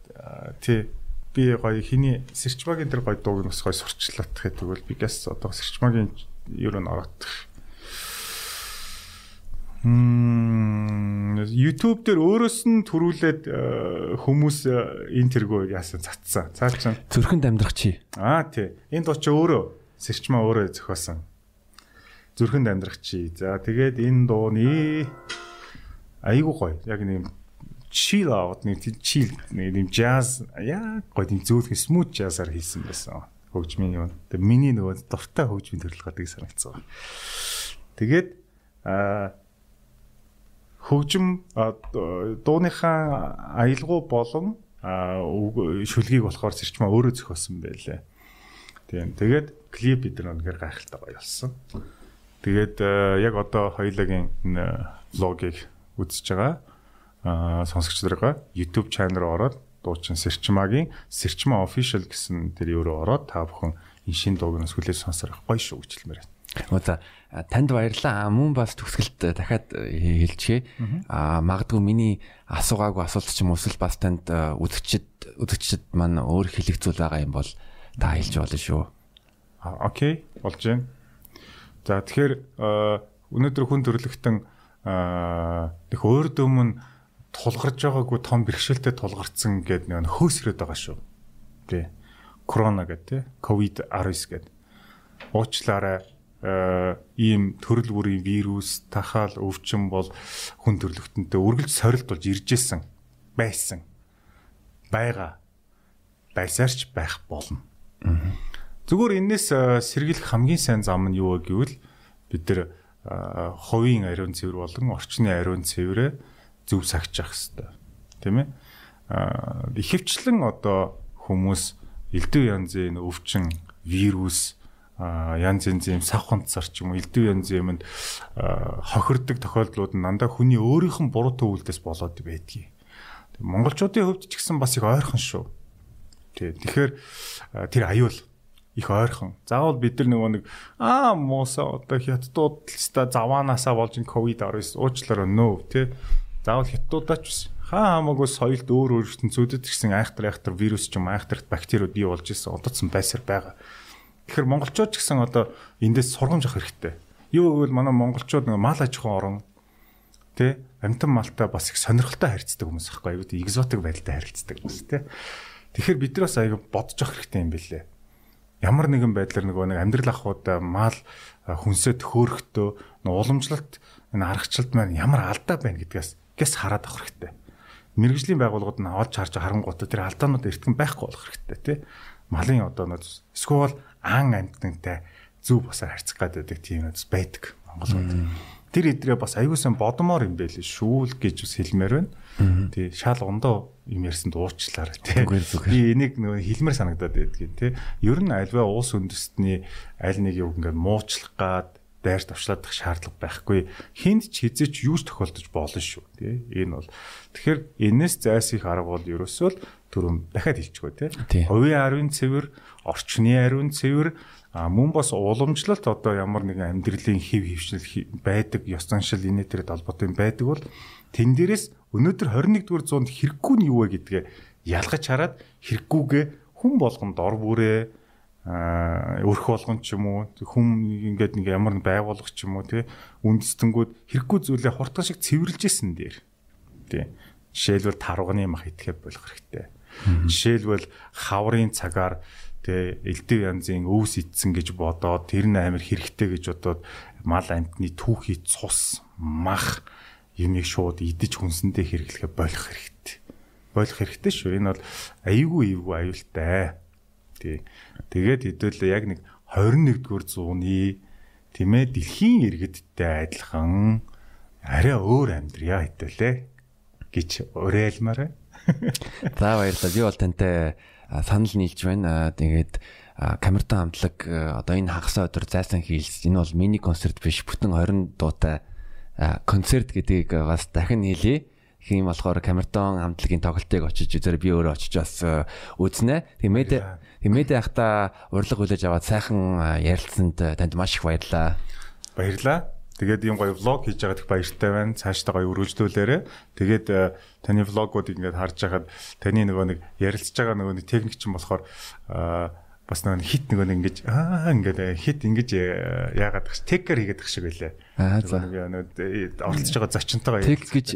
тий би гоё хиний Сэрчмагийн тэр гоё дууг бас гоё сурчлаад гэдэг бол би гэс одоо Сэрчмагийн ер нь ороод YouTube дээр өөрөөс нь төрүүлээд э, хүмүүс э, энэ тэргөө яасан цацсан. Цаа чин зүрхэнд амьдрах чи. Аа тий. Энэ дуу чи өөрөө сэрчмаа өөрөө зохиосон. Зүрхэнд амьдрах чи. За тэгээд энэ дууны айгуу гоё. Яг нэг chill out нэг chill нэг jazz яа гоё тийм зөөлхөн smooth jazz-аар хийсэн байсан. Хөгжмийн юм. Тэгээд миний нөгөө дуртай хөгжмийн төрөл гадаг санагдсан. Тэгээд аа хөгжим дууныхаа аялгау болон шүлгийг болохоор сэрчмаа өөрөө зохиосон байлээ. Тийм. Тэгээд клип бид нар үнэхээр гайхалтай гоё болсон. Тэгээд яг одоо хоёулагийн влогийг үзэж байгаа аа сонсогч нараа YouTube channel руу ороод дуучин Сэрчмагийн Сэрчма official гэсэн тэр руу ороод та бүхэн энэ шин дууг нь сүлээ сонсорох гоё шүү гэж хэлмээр байна. За танд баярлалаа. Мөн бас төгсгөлт дахиад хэлчихье. Аа магадгүй миний асуугаагүй асуулт ч юм уу эсвэл бас танд үзэгчд үзэгчд маань өөр хэлэх зүйл байгаа юм бол та хэлж болно шүү. Окей, болж байна. За тэгэхээр өнөөдөр хүн төрлөختөн их өөр дөмөн тулгарч байгаагүй том бэрхшээлтэй тулгарцсан гэдэг нэг хөөсрөөд байгаа шүү. Тий. Корона гэдэг. Ковид 19 гэдэг. Уучлаарай ийм төрөл бүрийн вирус, тахаал, өвчин бол хүн төрлөختөнтэй үргэлж сорилт болж иржсэн байсан. байгаа. Байсаарч байх болно. Зүгээр энэс сэргийлэх хамгийн сайн зам нь юу вэ гэвэл бид нар хувийн ариун цэвэр болон орчны ариун цэврээ зөв сагчих хэвээр. Ээ? Аа ихэвчлэн одоо хүмүүс элдв янзын өвчин, вирус янз янзын сав хонцсар ч юм уу элдв янзын юмд хохирдог тохиолдлууд нь дандаа хүний өөрийнх нь буруу төвлөдөөс болоод байдгийг. Монголчуудын хувьд ч гэсэн бас их ойрхон шүү. Тий. Тэгэхээр тэр аюул их ойрхон. Заавал бид нар нөгөө нэг аа мууса одоо хятадууд л ста заваанаасаа болж ин ковид 19 уучлаарай нөө тий. Заавал хятадуудаач биш. Хаа хамаагүй соёлд өөр өөр ертөнцүүдэд гэсэн айхтар айхтар вирус ч юм айхтарт бактериуд бий болж исэн удацсан байсаар байгаа. Тэгэхээр монголчууд ч гэсэн одоо эндээс сургамж авах хэрэгтэй. Юу гэвэл манай монголчууд нэг мал аж ахуйн орон тэ амтан малтай бас их сонирхолтой харьцдаг хүмүүс байхгүй аюу экзотик байдалтай харилцдаг бас тэ. Тэгэхээр бид нар бас аюу бодож авах хэрэгтэй юм билээ. Ямар нэгэн байдлаар нөгөө нэг амьдрал ахуйд мал хүнсээ төөхөрөхдөө уламжлалт энэ аргачлалт маань ямар алдаа байна гэдгээс гэс хараад авах хэрэгтэй. Мэргэжлийн байгууллагууд нь олж харж харангуйтай тэр алдаанууд эртгэн байхгүй болох хэрэгтэй тий. Малын одоо нөө эсвэл ан амтнантай зүв босоор харьцах гэдэг тийм үз байдаг Монголд. Тэр идрээ бас аюулсан бодомоор юм байл шүү л гэж бас хэлмээр байна. Тий шал ондоо юм ярьсанд уучлаарай тий. Би энийг нөгөө хэлмээр санагдаад байдгийн тий. Ер нь альва уус үндэстний аль нэг юу ингээд муучлах гад дайр тавшлаадах шаардлага байхгүй. Хинд ч хизээч юу ч тохиолдож болно шүү тий. Энэ бол тэгэхээр энэс зайсхийх арга бол ерөөсөө л түрүүн дахиад хэлчихгүй тий. Хувийн ариун цэвэр орчны ариун цэвэр а мөн бас уламжлалт одоо ямар нэгэн амьдралын хэв хөвшил байдаг ёс заншил инээ тэр долбоотой байдаг бол тэн дээрээс өнөөдөр 21-р зуунд хэрэггүй нь юу вэ гэдгээ ялгаж хараад хэрэггүйгээ хүн болгонд ор бүрээ өрх болгон ч юм уу хүм ингээд нэг ямар байгууллага ч юм уу тий үндэстэнгүүд хэрэггүй зүйлээ хурдхан шиг цэвэрлж исэн дээр тий жишээлбэл тарганы мах идэхэд болох хэрэгтэй жишээлбэл хаврын цагаар тэ элдв янзын өвс ицсэн гэж бодоод тэр нь амар хэрэгтэй гэж бодоод мал амтны түүхий цус мах юмыг шууд идэж хүнсэндээ хэрэглэхэ болох хэрэгтэй. Болох хэрэгтэй шүү. Энэ бол аюулгүй аюулгүй аюултай. Тий. Тэгээд хэдүүлээ яг нэг 21-р зууны тийм ээ дэлхийн иргэдтэй адилхан арай өөр амьдрья хэдүүлээ гэж уриалмаар. За баярлалаа. Би бол тантай санал нийлж байна. Тэгээд камертон хамтлаг одоо энэ хагасаа өдөр зайсан хийлс энэ бол мини концерт биш бүтэн 20 дуутай концерт гэдгийг бас дахин хэлье. Тийм болохоор камертон хамтлагийн тоглолтыг очиж үзээр би өөрөө очиж бас үзнэ. Тэгээд тэгээд ахта урилга хүлээж аваад сайхан ярилцсанд танд маш их баярлалаа. Баярлалаа. Тэгээд ийм гоё влог хийж байгаад их баяртай байна. Цаашдаа гоё өргөжлүүлээрэ. Тэгээд э, таны влогуудыг ингээд харж байгаад таны нөгөө нэг ярилцж байгаа нөгөө нэг техник чинь болохоор бас нөгөө хит нөгөө нэг ингэж аа ингээд э, хит ингэж э, яагаад гэх текер хийгээд гэх шиг байлаа. Аа за. Нөгөө оролцож байгаа зочинтойгоо тек гэж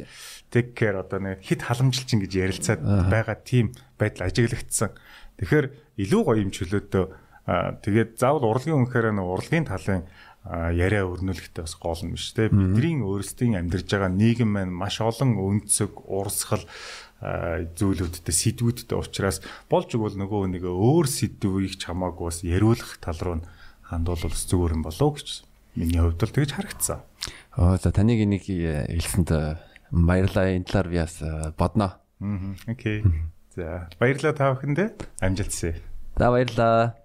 текер одоо нэг хит халамжилч ингэж ярилцаад байгаа тийм байдал ажиглагдсан. Тэгэхээр илүү гоё юм чөлөөдөө тэгээд заавал урлагийн үнэхээр нөгөө урлагийн талын яриа өрнүүлэхтэй бас гол нь биш те бидний өөрсдийн амьдарж байгаа нийгэм маань маш олон өнцөг урсгал зүйлүүдтэй сэдвүүдтэй учраас болж игэл нөгөө нэг өөр сэдвийг ч хамаагүй бас яриулах тал руу хандуул бас зүгээр юм болов гэж миний хувьд бол тэгж харагдсан. Аа за таныг энийг хэлсэнд баярлалаа энэ талаар би бас бодноо. Аа окей. За баярлалаа та бүхэндээ амжилт хүсье. За баярлалаа.